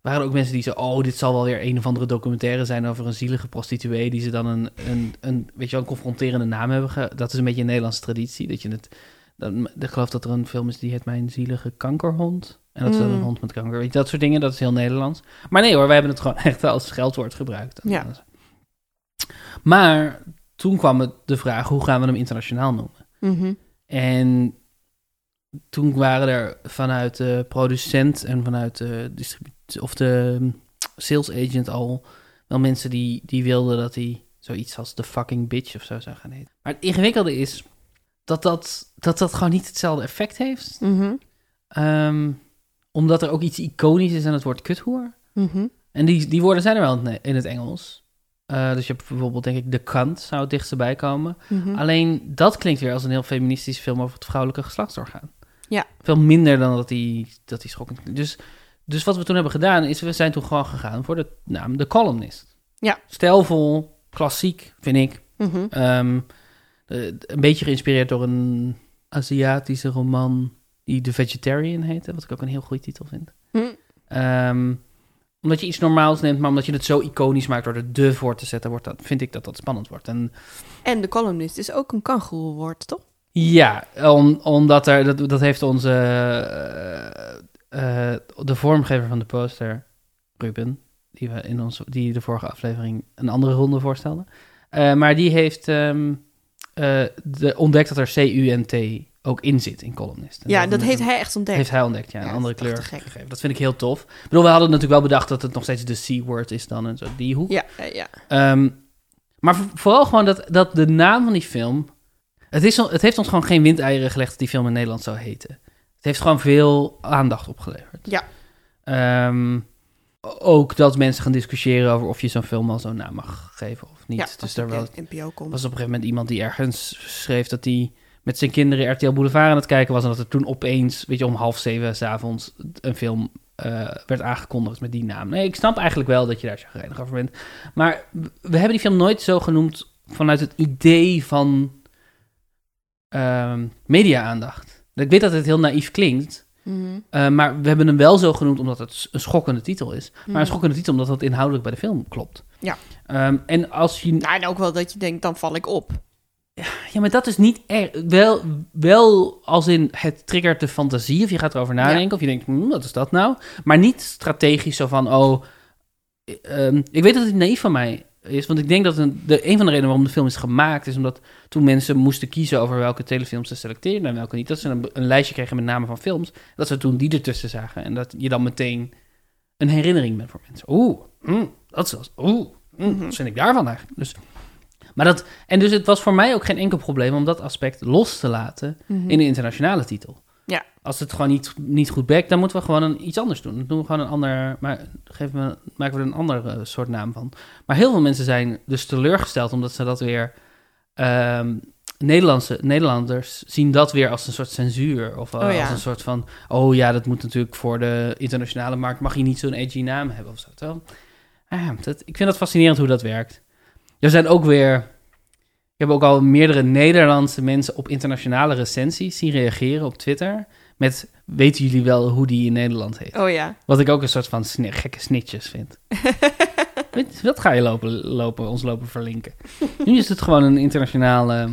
waren er ook mensen die zo, oh, dit zal wel weer een of andere documentaire zijn over een zielige prostituee die ze dan een, een, een weet je wel, een confronterende naam hebben. Ge dat is een beetje een Nederlandse traditie, dat je het, dan, ik geloof dat er een film is die heet Mijn zielige kankerhond. En dat is dan Mm. een hond met kanker. Weet je, dat soort dingen, dat is heel Nederlands. Maar nee hoor, wij hebben het gewoon [LAUGHS] echt als scheldwoord gebruikt. Ja. Maar toen kwam het de vraag, hoe gaan we hem internationaal noemen? Mhm. En toen waren er vanuit de producent en vanuit de distributie of de sales agent al wel mensen die, die wilden dat hij zoiets als de fucking bitch of zo zou gaan heten. Maar het ingewikkelde is dat dat, dat, dat gewoon niet hetzelfde effect heeft. Mhm. Ehm, omdat er ook iets iconisch is aan het woord kuthoer. Mhm. En die, die woorden zijn er wel in het, Engels. Eh, dus je hebt bijvoorbeeld, denk ik, de kant zou het dichtst bij komen. Mhm. Alleen dat klinkt weer als een heel feministische film over het vrouwelijke geslachtsorgaan. Ja. Veel minder dan dat die, dat die schokkend klinkt. Dus, dus wat we toen hebben gedaan, is we zijn toen gewoon gegaan voor de naam The Columnist. Ja. Stijlvol, klassiek, vind ik. Ehm, eh, een beetje geïnspireerd door een Aziatische roman die The Vegetarian heette, wat ik ook een heel goede titel vind. Hm. Ehm, omdat je iets normaals neemt, maar omdat je het zo iconisch maakt door er de voor te zetten, wordt dat, vind ik dat dat spannend wordt. En En de columnist is ook een kangoeroewoord, toch? ja, om, omdat er, dat, dat heeft onze, eh, eh, de vormgever van de poster, Ruben, die we in ons, die de vorige aflevering een andere ronde voorstelde. Maar die heeft ehm, eh, de, ontdekt dat er C-U-N-T ook in zit in columnist. En Ja, dat heeft heeft hij echt ontdekt. heeft hij ontdekt, ja, een andere kleur gegeven. Dat vind ik heel tof. Ik bedoel, we hadden natuurlijk wel bedacht dat het nog steeds de C-word is dan en zo, die hoek. Ja, ja, ja. Ehm, maar vo- vooral gewoon dat, dat de naam van die film... Het, is, het heeft ons gewoon geen windeieren gelegd dat die film in Nederland zou heten. Het heeft gewoon veel aandacht opgeleverd. Ja. Ehm, ook dat mensen gaan discussiëren over of je zo'n film al zo'n naam mag geven of niet. ja, dus daar was, op de NPO komt. was op een gegeven moment iemand die ergens schreef dat hij met zijn kinderen RTL Boulevard aan het kijken was. En dat er toen opeens, weet je, om half zeven s'avonds een film eh, werd aangekondigd met die naam. Nee, ik snap eigenlijk wel dat je daar chagrijnig over bent. Maar we hebben die film nooit zo genoemd vanuit het idee van ehm, media-aandacht. Ik weet dat het heel naïef klinkt, Mhm. eh, maar we hebben hem wel zo genoemd omdat het een schokkende titel is. Maar Mhm. een schokkende titel omdat het inhoudelijk bij de film klopt. Ja. Ehm, en als je Nou, en ook wel dat je denkt, dan val ik op. Ja, maar dat is niet erg. Wel, wel als in het triggert de fantasie, of je gaat erover nadenken, of je denkt, hm, wat is dat nou? Maar niet strategisch zo van, oh, ehm, ik weet dat het naïef van mij is, want ik denk dat een, de, een van de redenen waarom de film is gemaakt, is omdat toen mensen moesten kiezen over welke telefilms ze selecteerden en welke niet, dat ze een, een lijstje kregen met namen van films, dat ze toen die ertussen zagen en dat je dan meteen een herinnering bent voor mensen. Oeh, hm, dat is oeh, Mhm. wat vind ik daarvan eigenlijk? Dus, maar dat, en dus het was voor mij ook geen enkel probleem om dat aspect los te laten Mhm. in de internationale titel. Ja. Als het gewoon niet, niet goed bekt, dan moeten we gewoon een, iets anders doen. Dan doen we gewoon een ander, maar geven we, maken we er een ander eh, soort naam van. Maar heel veel mensen zijn dus teleurgesteld omdat ze dat weer. ehm, Nederlandse, Nederlanders zien dat weer als een soort censuur. Of eh, Oh ja. als een soort van. Oh ja, dat moet natuurlijk voor de internationale markt. Mag je niet zo'n edgy naam hebben of zo. Terwijl, ah, dat, ik vind dat fascinerend hoe dat werkt. Er zijn ook weer. Ik heb ook al meerdere Nederlandse mensen op internationale recensies zien reageren op Twitter. Met, weten jullie wel hoe die in Nederland heet? Oh ja. Wat ik ook een soort van sne- gekke snitjes vind. [LAUGHS] Dat ga je lopen, lopen, ons lopen verlinken. Nu is het gewoon een internationale...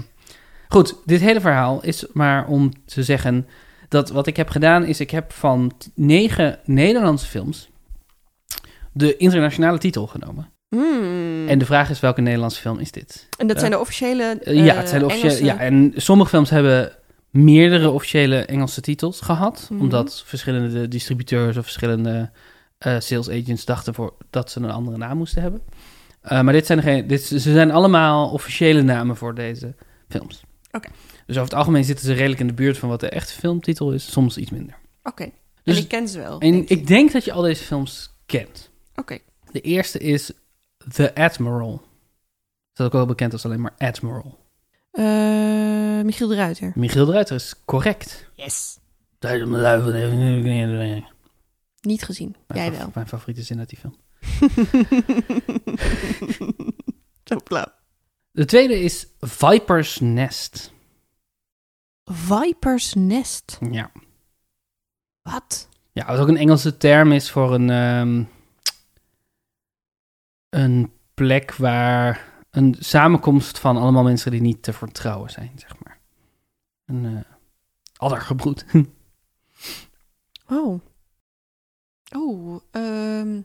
Goed, dit hele verhaal is maar om te zeggen... dat wat ik heb gedaan is... ik heb van negen Nederlandse films... de internationale titel genomen. Hmm. En de vraag is, welke Nederlandse film is dit? En dat zijn de officiële. Eh, ja, eh, het zijn de officiële, Engelse- ja, en sommige films hebben meerdere officiële Engelse titels gehad. Mhm. Omdat verschillende distributeurs of verschillende eh, sales agents dachten voor, dat ze een andere naam moesten hebben. Eh, maar dit zijn, geen, dit, ze zijn allemaal officiële namen voor deze films. Oké. Dus over het algemeen zitten ze redelijk in de buurt van wat de echte filmtitel is. Soms iets minder. Oké. Dus- en ik ken ze wel. En denk ik denk dat je al deze films kent. Oké. De eerste is The Admiral. Dat is ook wel bekend als alleen maar Admiral. Eh, Michiel de Ruiter. Michiel de Ruiter is correct. Yes. Niet gezien. Jij wel. Mijn favoriete zin uit die film. [LAUGHS] Zo flauw. De tweede is Viper's Nest. Vipers Nest. Ja. Wat? Ja, wat ook een Engelse term is voor een, ehm, een plek waar een samenkomst van allemaal mensen die niet te vertrouwen zijn, zeg maar. Een uh, addergebroed. [LAUGHS] Oh. Oh. ehm,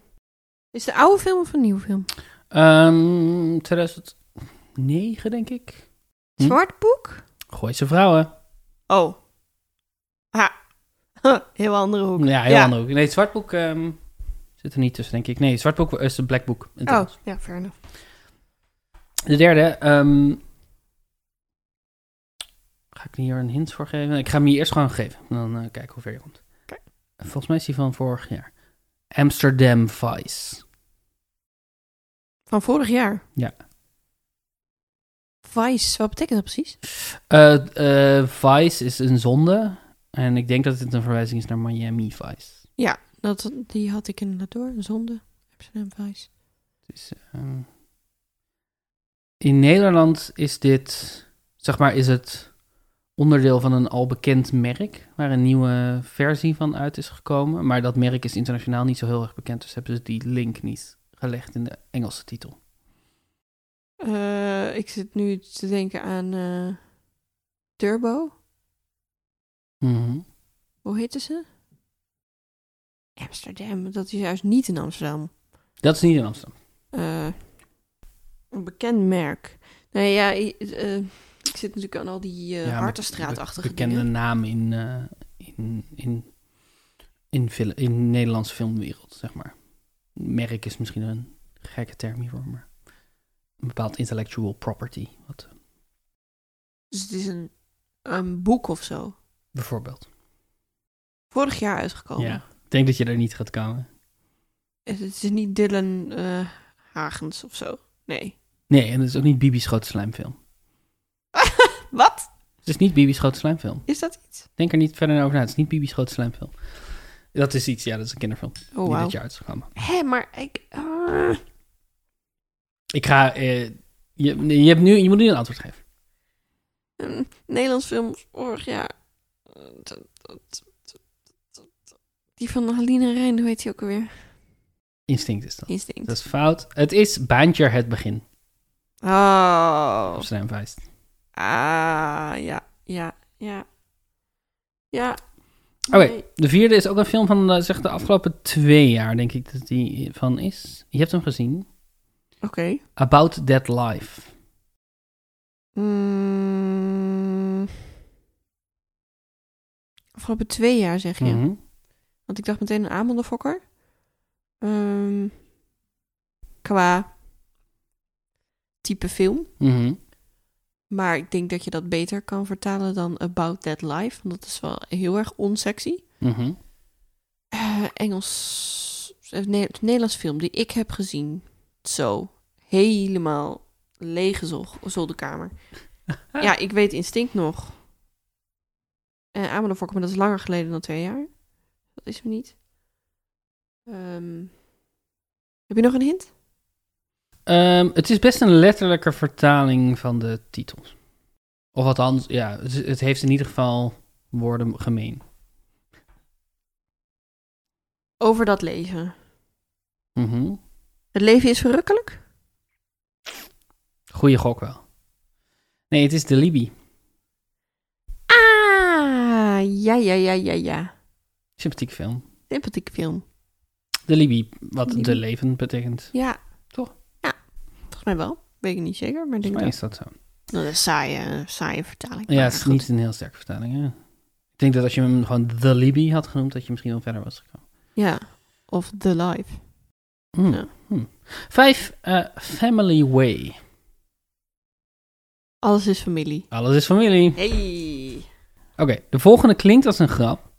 is een oude film of een nieuwe film? Ehm 2009 negen, denk ik. Hm? Zwart boek? Gooise vrouwen. Oh. Ha. [LAUGHS] Heel andere hoek. Ja, heel ander ook. Nee, het zwartboek ehm, zit er niet tussen, denk ik. Nee, het zwartboek is een black book. in Oh, ja, fair enough. De derde, ehm, ga ik hier een hint voor geven? Ik ga hem je eerst gewoon geven. Dan eh, kijken hoe ver je komt. Volgens mij is die van vorig jaar. Amsterdam Vice. Van vorig jaar? Ja. Vice, wat betekent dat precies? Eh, eh, Vice is een zonde. En ik denk dat het een verwijzing is naar Miami Vice. Dat, die had ik inderdaad door, zonde. Amsterdam Vice. Dus, eh, in Nederland is dit, zeg maar, is het onderdeel van een al bekend merk, waar een nieuwe versie van uit is gekomen. Maar dat merk is internationaal niet zo heel erg bekend, dus hebben ze die link niet gelegd in de Engelse titel. Eh, ik zit nu te denken aan eh, Turbo. Mhm. Hoe heette ze? Amsterdam, dat is juist niet in Amsterdam. Dat is niet in Amsterdam. Eh, een bekend merk. Nee, ja, i- eh, ik zit natuurlijk aan al die eh Ja, be- bekende dingen. naam in, in, in, in, in de Nederlandse filmwereld, zeg maar. Merk is misschien een gekke term hiervoor, maar een bepaald intellectual property, wat, Dus het is een, een boek of zo. bijvoorbeeld. Vorig jaar uitgekomen. Ja, denk dat je er niet gaat komen. Het is niet Dylan eh, Hagens of zo. Nee. Nee, en het is ook niet Bibi's grote slijmfilm. [LAUGHS] Wat? Het is niet Bibi's grote slijmfilm. Is dat iets? Denk er niet verder over na. Het is niet Bibi's grote slijmfilm. Dat is iets, ja, dat is een kinderfilm. Oh, die wauw. dit jaar is gekomen. Hé, maar ik... ah. Ik ga, eh, je, je, hebt nu, je moet nu een antwoord geven. een Nederlands film vorig jaar. Eh, dat- Die van Haline Rijn, hoe heet die ook alweer? Instinct is dat. Instinct. Dat is fout. Het is Baantje het begin. Oh. Amsterdam Vice. Ah, ja, ja, ja. Ja. Oké, Nee. de vierde is ook een film van eh, zeg, de afgelopen twee jaar, denk ik dat die van is. Je hebt hem gezien. Oké. About That Life. Mm. Afgelopen twee jaar zeg je. Mhm. Want ik dacht meteen een Amandelfokker. Ehm qua type film. Mhm. Maar ik denk dat je dat beter kan vertalen dan About That Life. Want dat is wel heel erg onsexy. Mhm. Eh, Engels... eh, Ne- Nederlands film die ik heb gezien. Zo. Helemaal lege zol- zolderkamer. [LAUGHS] ja, ik weet Instinct nog. Uh, Amandelfokker, maar dat is langer geleden dan twee jaar. Dat is me niet. Ehm, heb je nog een hint? Ehm, het is best een letterlijke vertaling van de titels. Of althans, ja, het, het heeft in ieder geval woorden gemeen. Over dat leven. Mhm. Het leven is verrukkelijk? Goeie gok wel. Nee, het is de Libi. Ah, ja, ja, ja, ja, ja. Sympathieke film. Sympathieke film. De Libi, wat de leven betekent. Ja. Toch? Ja, volgens mij wel. Weet ik niet zeker, maar ik denk dat. is dat zo. Dat is een saaie, saaie vertaling. Ja, het is goed. niet een heel sterke vertaling. Hè? Ik denk dat als je hem gewoon The Libi had genoemd, dat je misschien wel verder was gekomen. Ja, of The Life. Hmm. Ja. Hmm. Vijf, eh, Family Way. Alles is familie. Alles is familie. Hey. Oké, de volgende klinkt als een grap,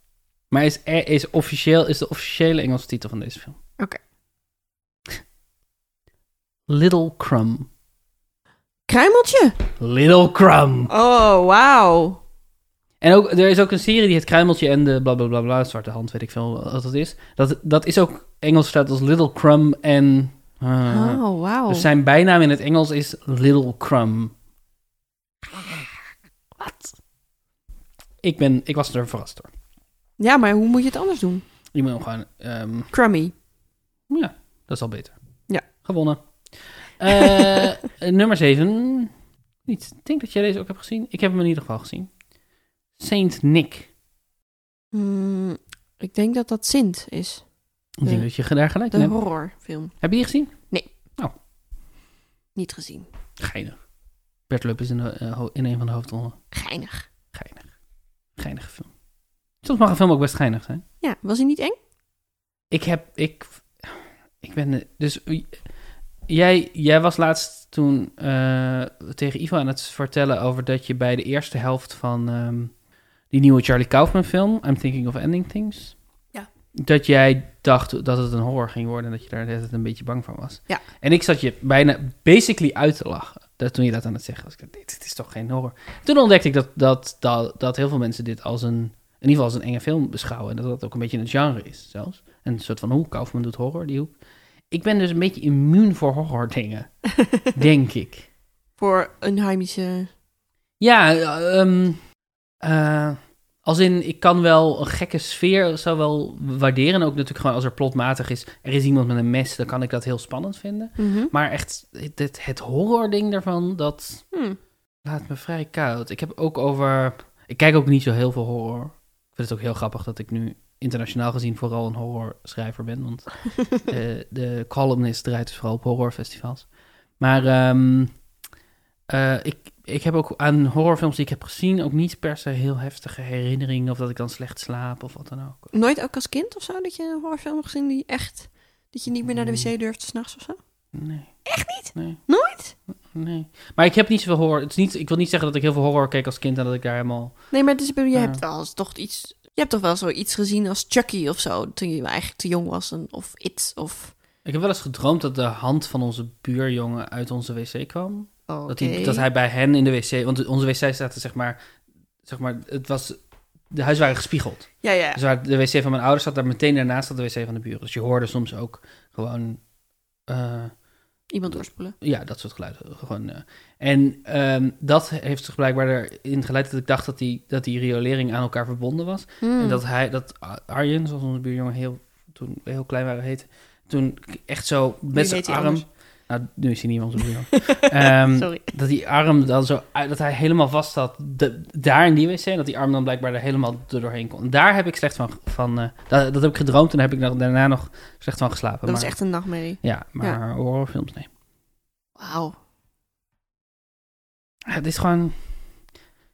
maar is, is, officieel, is de officiële Engelse titel van deze film. Oké. Little Crumb. Kruimeltje. Little Crumb. Oh, wauw. En ook, er is ook een serie die het Kruimeltje en de bla bla bla Zwarte Hand, weet ik veel wat dat is. Dat, dat is ook Engels staat als Little Crumb en... eh, Oh, wauw. Dus zijn bijnaam in het Engels is Little Crumb. Wat? Ik, ben, ik was er verrast door. Ja, maar hoe moet je het anders doen? Je moet hem gewoon... ehm, Crummy. ja, dat is al beter. Ja. Gewonnen. [LAUGHS] Eh, nummer 7. Niet. Ik denk dat jij deze ook hebt gezien. Ik heb hem in ieder geval gezien. Saint Nick. Hmm, ik denk dat dat Sint is. Ik denk De- dat je daar gelijk in hebt. horrorfilm. Heb je die gezien? Niet gezien. Geinig. Bert Lup is in, de, eh, in een van de hoofdrollen. Geinig. Geinig. Geinige film. Soms mag een film ook best geinig zijn. Ja, was hij niet eng? Ik heb, ik, ik ben, dus jij, jij was laatst toen eh, tegen Ivo aan het vertellen over dat je bij de eerste helft van ehm, die nieuwe Charlie Kaufman film, I'm Thinking of Ending Things, Ja. dat jij dacht dat het een horror ging worden en dat je daar tijd een beetje bang van was. Ja. En ik zat je bijna basically uit te lachen dat, toen je dat aan het zeggen was. Ik dacht, dit, dit is toch geen horror. Toen ontdekte ik dat, dat, dat, dat heel veel mensen dit als een, in ieder geval als een enge film beschouwen en dat dat ook een beetje een genre is zelfs. Een soort van, hoe Kaufman doet horror, die hoek. Ik ben dus een beetje immuun voor horror dingen, [LAUGHS] denk ik. Voor een heimische... Ja, ehm, eh, als in, ik kan wel een gekke sfeer zou wel waarderen. En ook natuurlijk gewoon als er plotmatig is, er is iemand met een mes, dan kan ik dat heel spannend vinden. Mhm. Maar echt, het, het horror ding daarvan, dat Hm. laat me vrij koud. Ik heb ook over, ik kijk ook niet zo heel veel horror. Ik vind het ook heel grappig dat ik nu internationaal gezien vooral een horrorschrijver ben. Want de, [LAUGHS] de columnist draait dus vooral op horrorfestivals. Maar ehm, eh, ik, ik heb ook aan horrorfilms die ik heb gezien ook niet per se heel heftige herinneringen. Of dat ik dan slecht slaap of wat dan ook. Nooit ook als kind of zo dat je een horrorfilm hebt gezien die echt... Dat je niet meer naar de wc durft s'nachts of zo? Nee. Echt niet? Nee. Nooit? Nee. Maar ik heb niet zoveel horror. Het is niet, ik wil niet zeggen dat ik heel veel horror keek als kind en dat ik daar helemaal... Nee, maar dus, je hebt wel eens toch iets... Je hebt toch wel zoiets gezien als Chucky of zo, toen je eigenlijk te jong was. En, of It, of... Ik heb wel eens gedroomd dat de hand van onze buurjongen uit onze wc kwam. Oh, Dat, hij, dat hij bij hen in de wc... Want onze wc zaten zeg maar... Zeg maar het was... De huizen waren gespiegeld. Ja, ja. Dus waar de wc van mijn ouders zat, daar meteen daarnaast zat de wc van de buren. Dus je hoorde soms ook gewoon... eh, Iemand doorspoelen. ja, dat soort geluiden. Gewoon, eh. En ehm, dat heeft zich blijkbaar erin geleid dat ik dacht dat die, dat die riolering aan elkaar verbonden was. Hmm. En dat hij, dat Arjen, zoals onze buurjongen heel, toen we heel klein waren heette, toen echt zo met zijn arm... anders. Nou, nu is hij niet onze buurjongen. [LAUGHS] Ehm, Sorry. dat die arm dan zo dat hij helemaal vast zat de- daar in die wc en dat die arm dan blijkbaar er helemaal doorheen kon. En daar heb ik slecht van, van eh, dat, dat heb ik gedroomd en daar heb ik daarna nog slecht van geslapen. Dat was maar, echt een nachtmerrie. Ja, maar horrorfilms nee. Wauw. Ja, het is gewoon,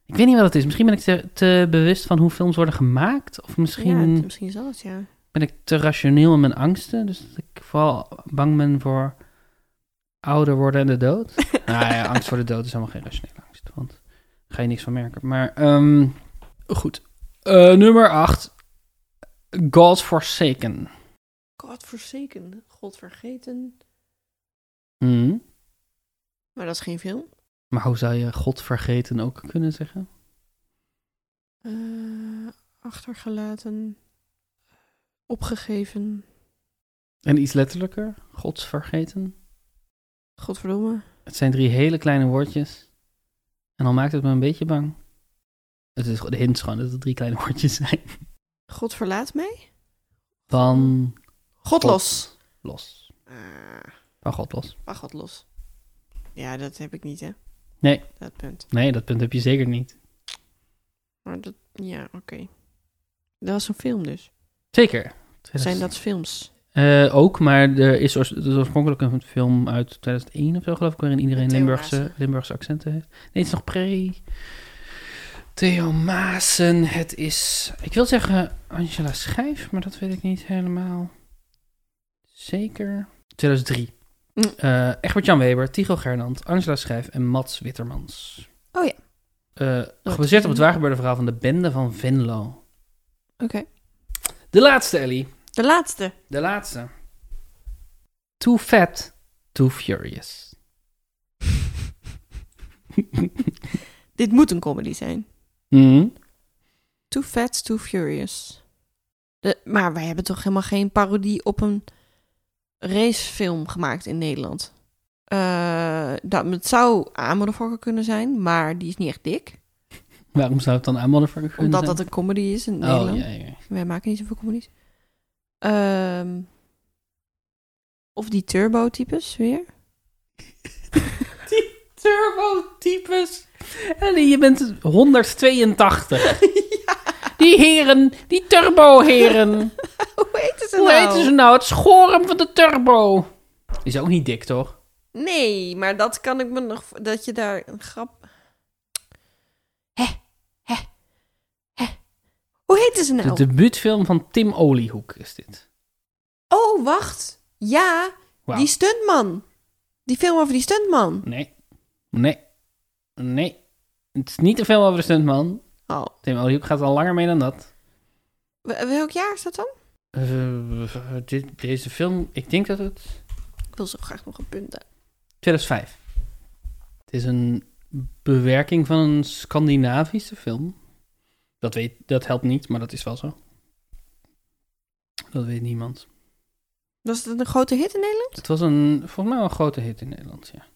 ik weet niet wat het is. Misschien ben ik te, te bewust van hoe films worden gemaakt of misschien Ja, misschien is dat ja. ben ik te rationeel in mijn angsten, dus dat ik vooral bang ben voor ouder worden en de dood. [LAUGHS] nou ja, angst voor de dood is helemaal geen rationele angst, want daar ga je niks van merken. Maar ehm, goed, Eh, nummer 8, God Forsaken. God forsaken. God vergeten. Hmm. Maar dat is geen film. Maar hoe zou je God vergeten ook kunnen zeggen? Eh, achtergelaten. Opgegeven. En iets letterlijker, Gods vergeten. Godverdomme. Het zijn drie hele kleine woordjes. En dan maakt het me een beetje bang. Het is de hint gewoon dat het drie kleine [LAUGHS] woordjes zijn. God verlaat mij? Van God los. los. Ah, Van God los. van God los. Ja, dat heb ik niet, hè? Nee. Dat punt. Nee, dat punt heb je zeker niet. Maar dat, ja, oké. Dat was een film dus. Zeker. Zijn dat films? Eh, ook, maar er is, oors- er is oorspronkelijk een film uit 2001 of zo, geloof ik, waarin iedereen Limburgse. Limburgse accenten heeft. Nee, het is nog pre... Theo Maassen. Het is, ik wil zeggen Angela Schijf, maar dat weet ik niet helemaal zeker. 2003. Mm. Eh, Egbert-Jan Weber, Tycho Gernand, Angela Schijf en Mats Wittermans. Oh ja. Eh, gebaseerd op het waargebeurde verhaal van de bende van Venlo. Oké. De laatste, Ellie. De laatste. De laatste. Too fat, too furious. [LAUGHS] Dit moet een comedy zijn. Mhm. Too Fat, Too Furious. De, maar wij hebben toch helemaal geen parodie op een racefilm gemaakt in Nederland? Eh, dat, het zou Amelie kunnen zijn, maar die is niet echt dik. Waarom zou het dan aan motherfucker kunnen Omdat zijn? dat een comedy is in Oh, Nederland. ja, ja. Wij maken niet zoveel comedies. Ehm, of die turbo-types weer. [LAUGHS] Turbo-types. Ellie, je bent 182. [LAUGHS] Die heren, die turbo-heren. [LAUGHS] Hoe heet ze Hoe nou? heten ze nou? Het schoren van de turbo. Die is ook niet dik, toch? Nee, maar dat kan ik me nog... Dat je daar een grap... Hè? Hè? Hè? Hoe heette ze nou? De debuutfilm van Tim Oliehoek is dit. Oh, wacht. Ja, die stuntman. Die film over die stuntman. Nee. Nee. Nee. Het is niet een film over de stuntman. Oh. Tim Oliehoek gaat al langer mee dan dat. Wel- Welk jaar is dat dan? Eh, dit, deze film, ik denk dat het Ik wil zo graag nog een punt. hebben. 2005. Het is een bewerking van een Scandinavische film. Dat, weet, dat helpt niet, maar dat is wel zo. Dat weet niemand. Was het een grote hit in Nederland? Het was een, volgens mij wel een grote hit in Nederland, ja.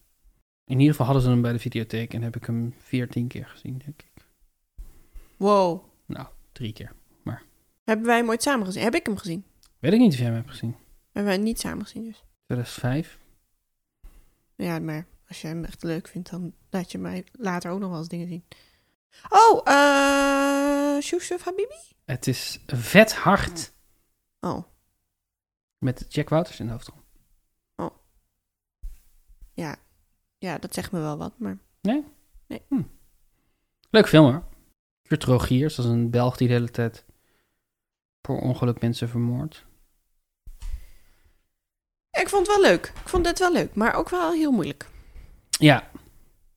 In ieder geval hadden ze hem bij de videotheek en heb ik hem 14 keer gezien, denk ik. Wow. Nou, drie keer. Hebben wij hem ooit samen gezien? Heb ik hem gezien? Weet ik niet of jij hem hebt gezien. Hebben wij hem niet samen gezien dus? 2005. Ja, maar als jij hem echt leuk vindt, dan laat je mij later ook nog wel eens dingen zien. Oh, eh... Shusuf Habibi? Het is vet hard Oh, met Jack Wouters in de hoofdrol. ja. Ja, dat zegt me wel wat, maar... Leuk film hoor. Kurt Rogiers, dat is een Belg die de hele tijd per ongeluk mensen vermoordt. Ik vond het wel leuk. Ik vond dit wel leuk, maar ook wel heel moeilijk. Ja,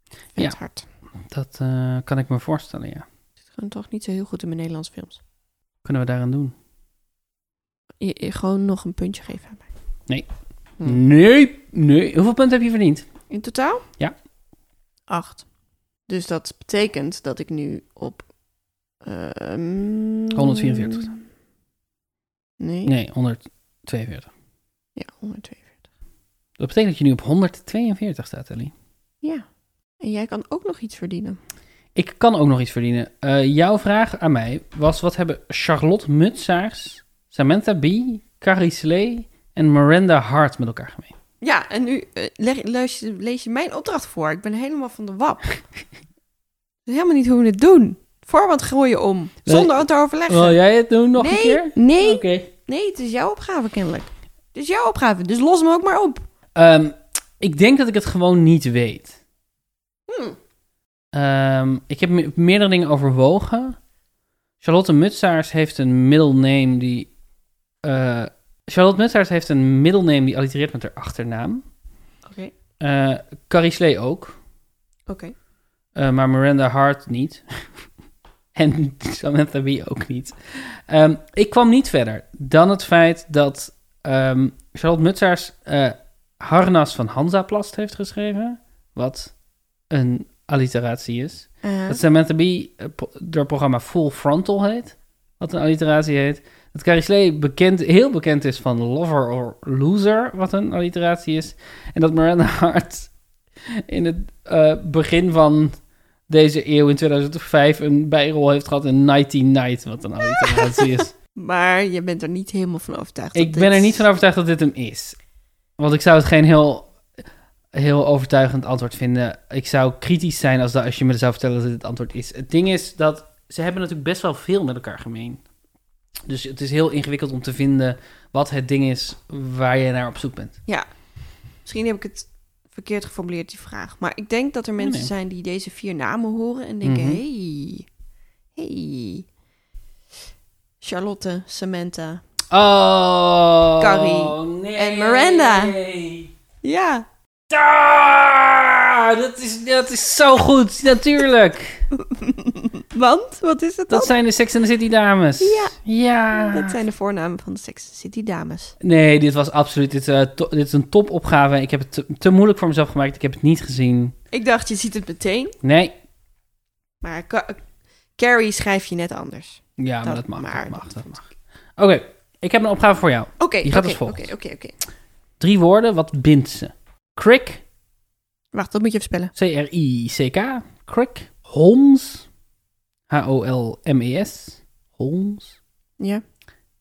Vet Ja. hard. Dat eh, kan ik me voorstellen, ja. Zit gewoon toch niet zo heel goed in mijn Nederlandse films. Kunnen we daaraan doen? Je, je gewoon nog een puntje geven aan mij. Nee. Hm. Nee, nee. Hoeveel punten heb je verdiend? In totaal? Ja. Acht. Dus dat betekent dat ik nu op... ehm, 144. Nee. Nee, 142. Ja, 142. Dat betekent dat je nu op 142 staat, Ellie. Ja. En jij kan ook nog iets verdienen. Ik kan ook nog iets verdienen. Eh, jouw vraag aan mij was: wat hebben Charlotte Mutsaars, Samantha Bee, Carrie Slee en Miranda Hart met elkaar gemeen? Ja, en nu eh, leg, lees, je, lees je mijn opdracht voor. Ik ben helemaal van de wap. [LAUGHS] Helemaal niet hoe we het doen. Voorwand gooien om. Zonder het te overleggen. Wil jij het doen nog nee, een keer? Nee, Oké. nee, het is jouw opgave kennelijk. Het is jouw opgave, dus los hem ook maar op. Ehm, ik denk dat ik het gewoon niet weet. Hm. Ehm, ik heb me- meerdere dingen overwogen. Charlotte Mutsaars heeft een middelname die. eh, Charlotte Mutsaars heeft een middelname die allitereert met haar achternaam. Oké. Eh Carrie Slee ook. Oké. Eh, maar Miranda Hart niet. [LAUGHS] en Samantha Bee ook niet. Ehm, ik kwam niet verder dan het feit dat ehm, Charlotte Mutsaars Harnas van Hansaplast heeft geschreven. Wat een alliteratie is. Eh, Dat Samantha Bee eh, door het programma Full Frontal heet. Wat een alliteratie heet. Dat Carrie Slee bekend, heel bekend is van Lover or Loser. Wat een alliteratie is. En dat Miranda [LAUGHS] Hart in het eh, begin van deze eeuw in 2005 een bijrol heeft gehad in Nighty Night. Wat een alliteratie is. [LAUGHS] maar je bent er niet helemaal van overtuigd. Ik ben er niet van overtuigd dat dit hem is. Want ik zou het geen heel, heel overtuigend antwoord vinden. Ik zou kritisch zijn als, dat, als je me zou vertellen dat dit het antwoord is. Het ding is dat ze hebben natuurlijk best wel veel met elkaar gemeen. Dus het is heel ingewikkeld om te vinden wat het ding is waar je naar op zoek bent. Misschien heb ik het verkeerd geformuleerd, die vraag. Maar ik denk dat er mensen nee. zijn die deze vier namen horen en denken... Mhm. hey, hey. Charlotte, Samantha. Oh, Carrie nee. en Miranda. Ja. Ah, dat, is, dat is zo goed, natuurlijk. [LAUGHS] Want? Wat is het dan? Dat zijn de Sex and the City dames. Ja. Ja. Dat zijn de voornamen van de Sex City dames. Nee, dit was absoluut. Dit, eh, to- dit is een topopgave. Ik heb het te, te moeilijk voor mezelf gemaakt. Ik heb het niet gezien. Ik dacht, je ziet het meteen. Nee. Maar Ca- Carrie schrijf je net anders. Ja, maar Dat- mag. maar dat mag, dat dat vond mag. Oké, ik heb een opgave voor jou. Oké, Die gaat als volgt. Oké, oké, oké. Drie woorden. Wat bindt ze? Crick. Wacht, dat moet je even spellen. C-R-I-C-K. Crick. Holmes. H-O-L-M-E-S. Holmes. Ja.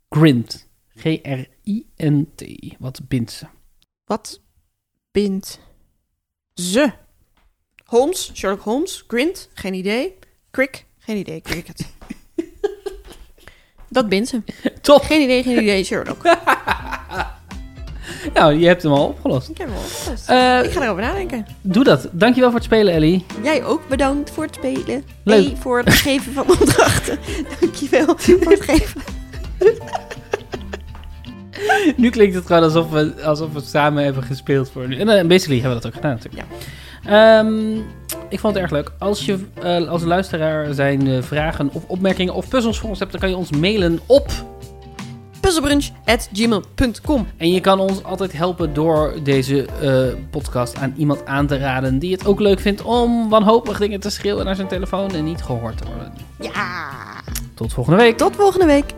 Grint. G-R-I-N-T. Wat bindt ze? Wat bindt ze? Holmes, Sherlock Holmes, Grint, geen idee. Crick, geen idee, Cricket. [LAUGHS] Dat bindt ze. Top. Geen idee, geen idee, Sherlock. [LAUGHS] Nou, je hebt hem al opgelost. Ik heb hem al opgelost. Eh, ik ga erover nadenken. doe dat. Dankjewel voor het spelen, Ellie. Jij ook bedankt voor het spelen. Leuk. Nee, voor het geven van opdrachten. [LAUGHS] Dankjewel voor het geven. [LAUGHS] nu klinkt het gewoon alsof we, alsof we samen hebben gespeeld voor nu. En eh, basically hebben we dat ook gedaan natuurlijk. Ehm, ik vond het erg leuk. Als je eh, als luisteraar zijn vragen of opmerkingen of puzzels voor ons hebt, dan kan je ons mailen op. Puzzlebrunch.gmail.com En je kan ons altijd helpen door deze eh, podcast aan iemand aan te raden die het ook leuk vindt om wanhopig dingen te schreeuwen naar zijn telefoon en niet gehoord te worden. Ja. Tot volgende week. Tot volgende week.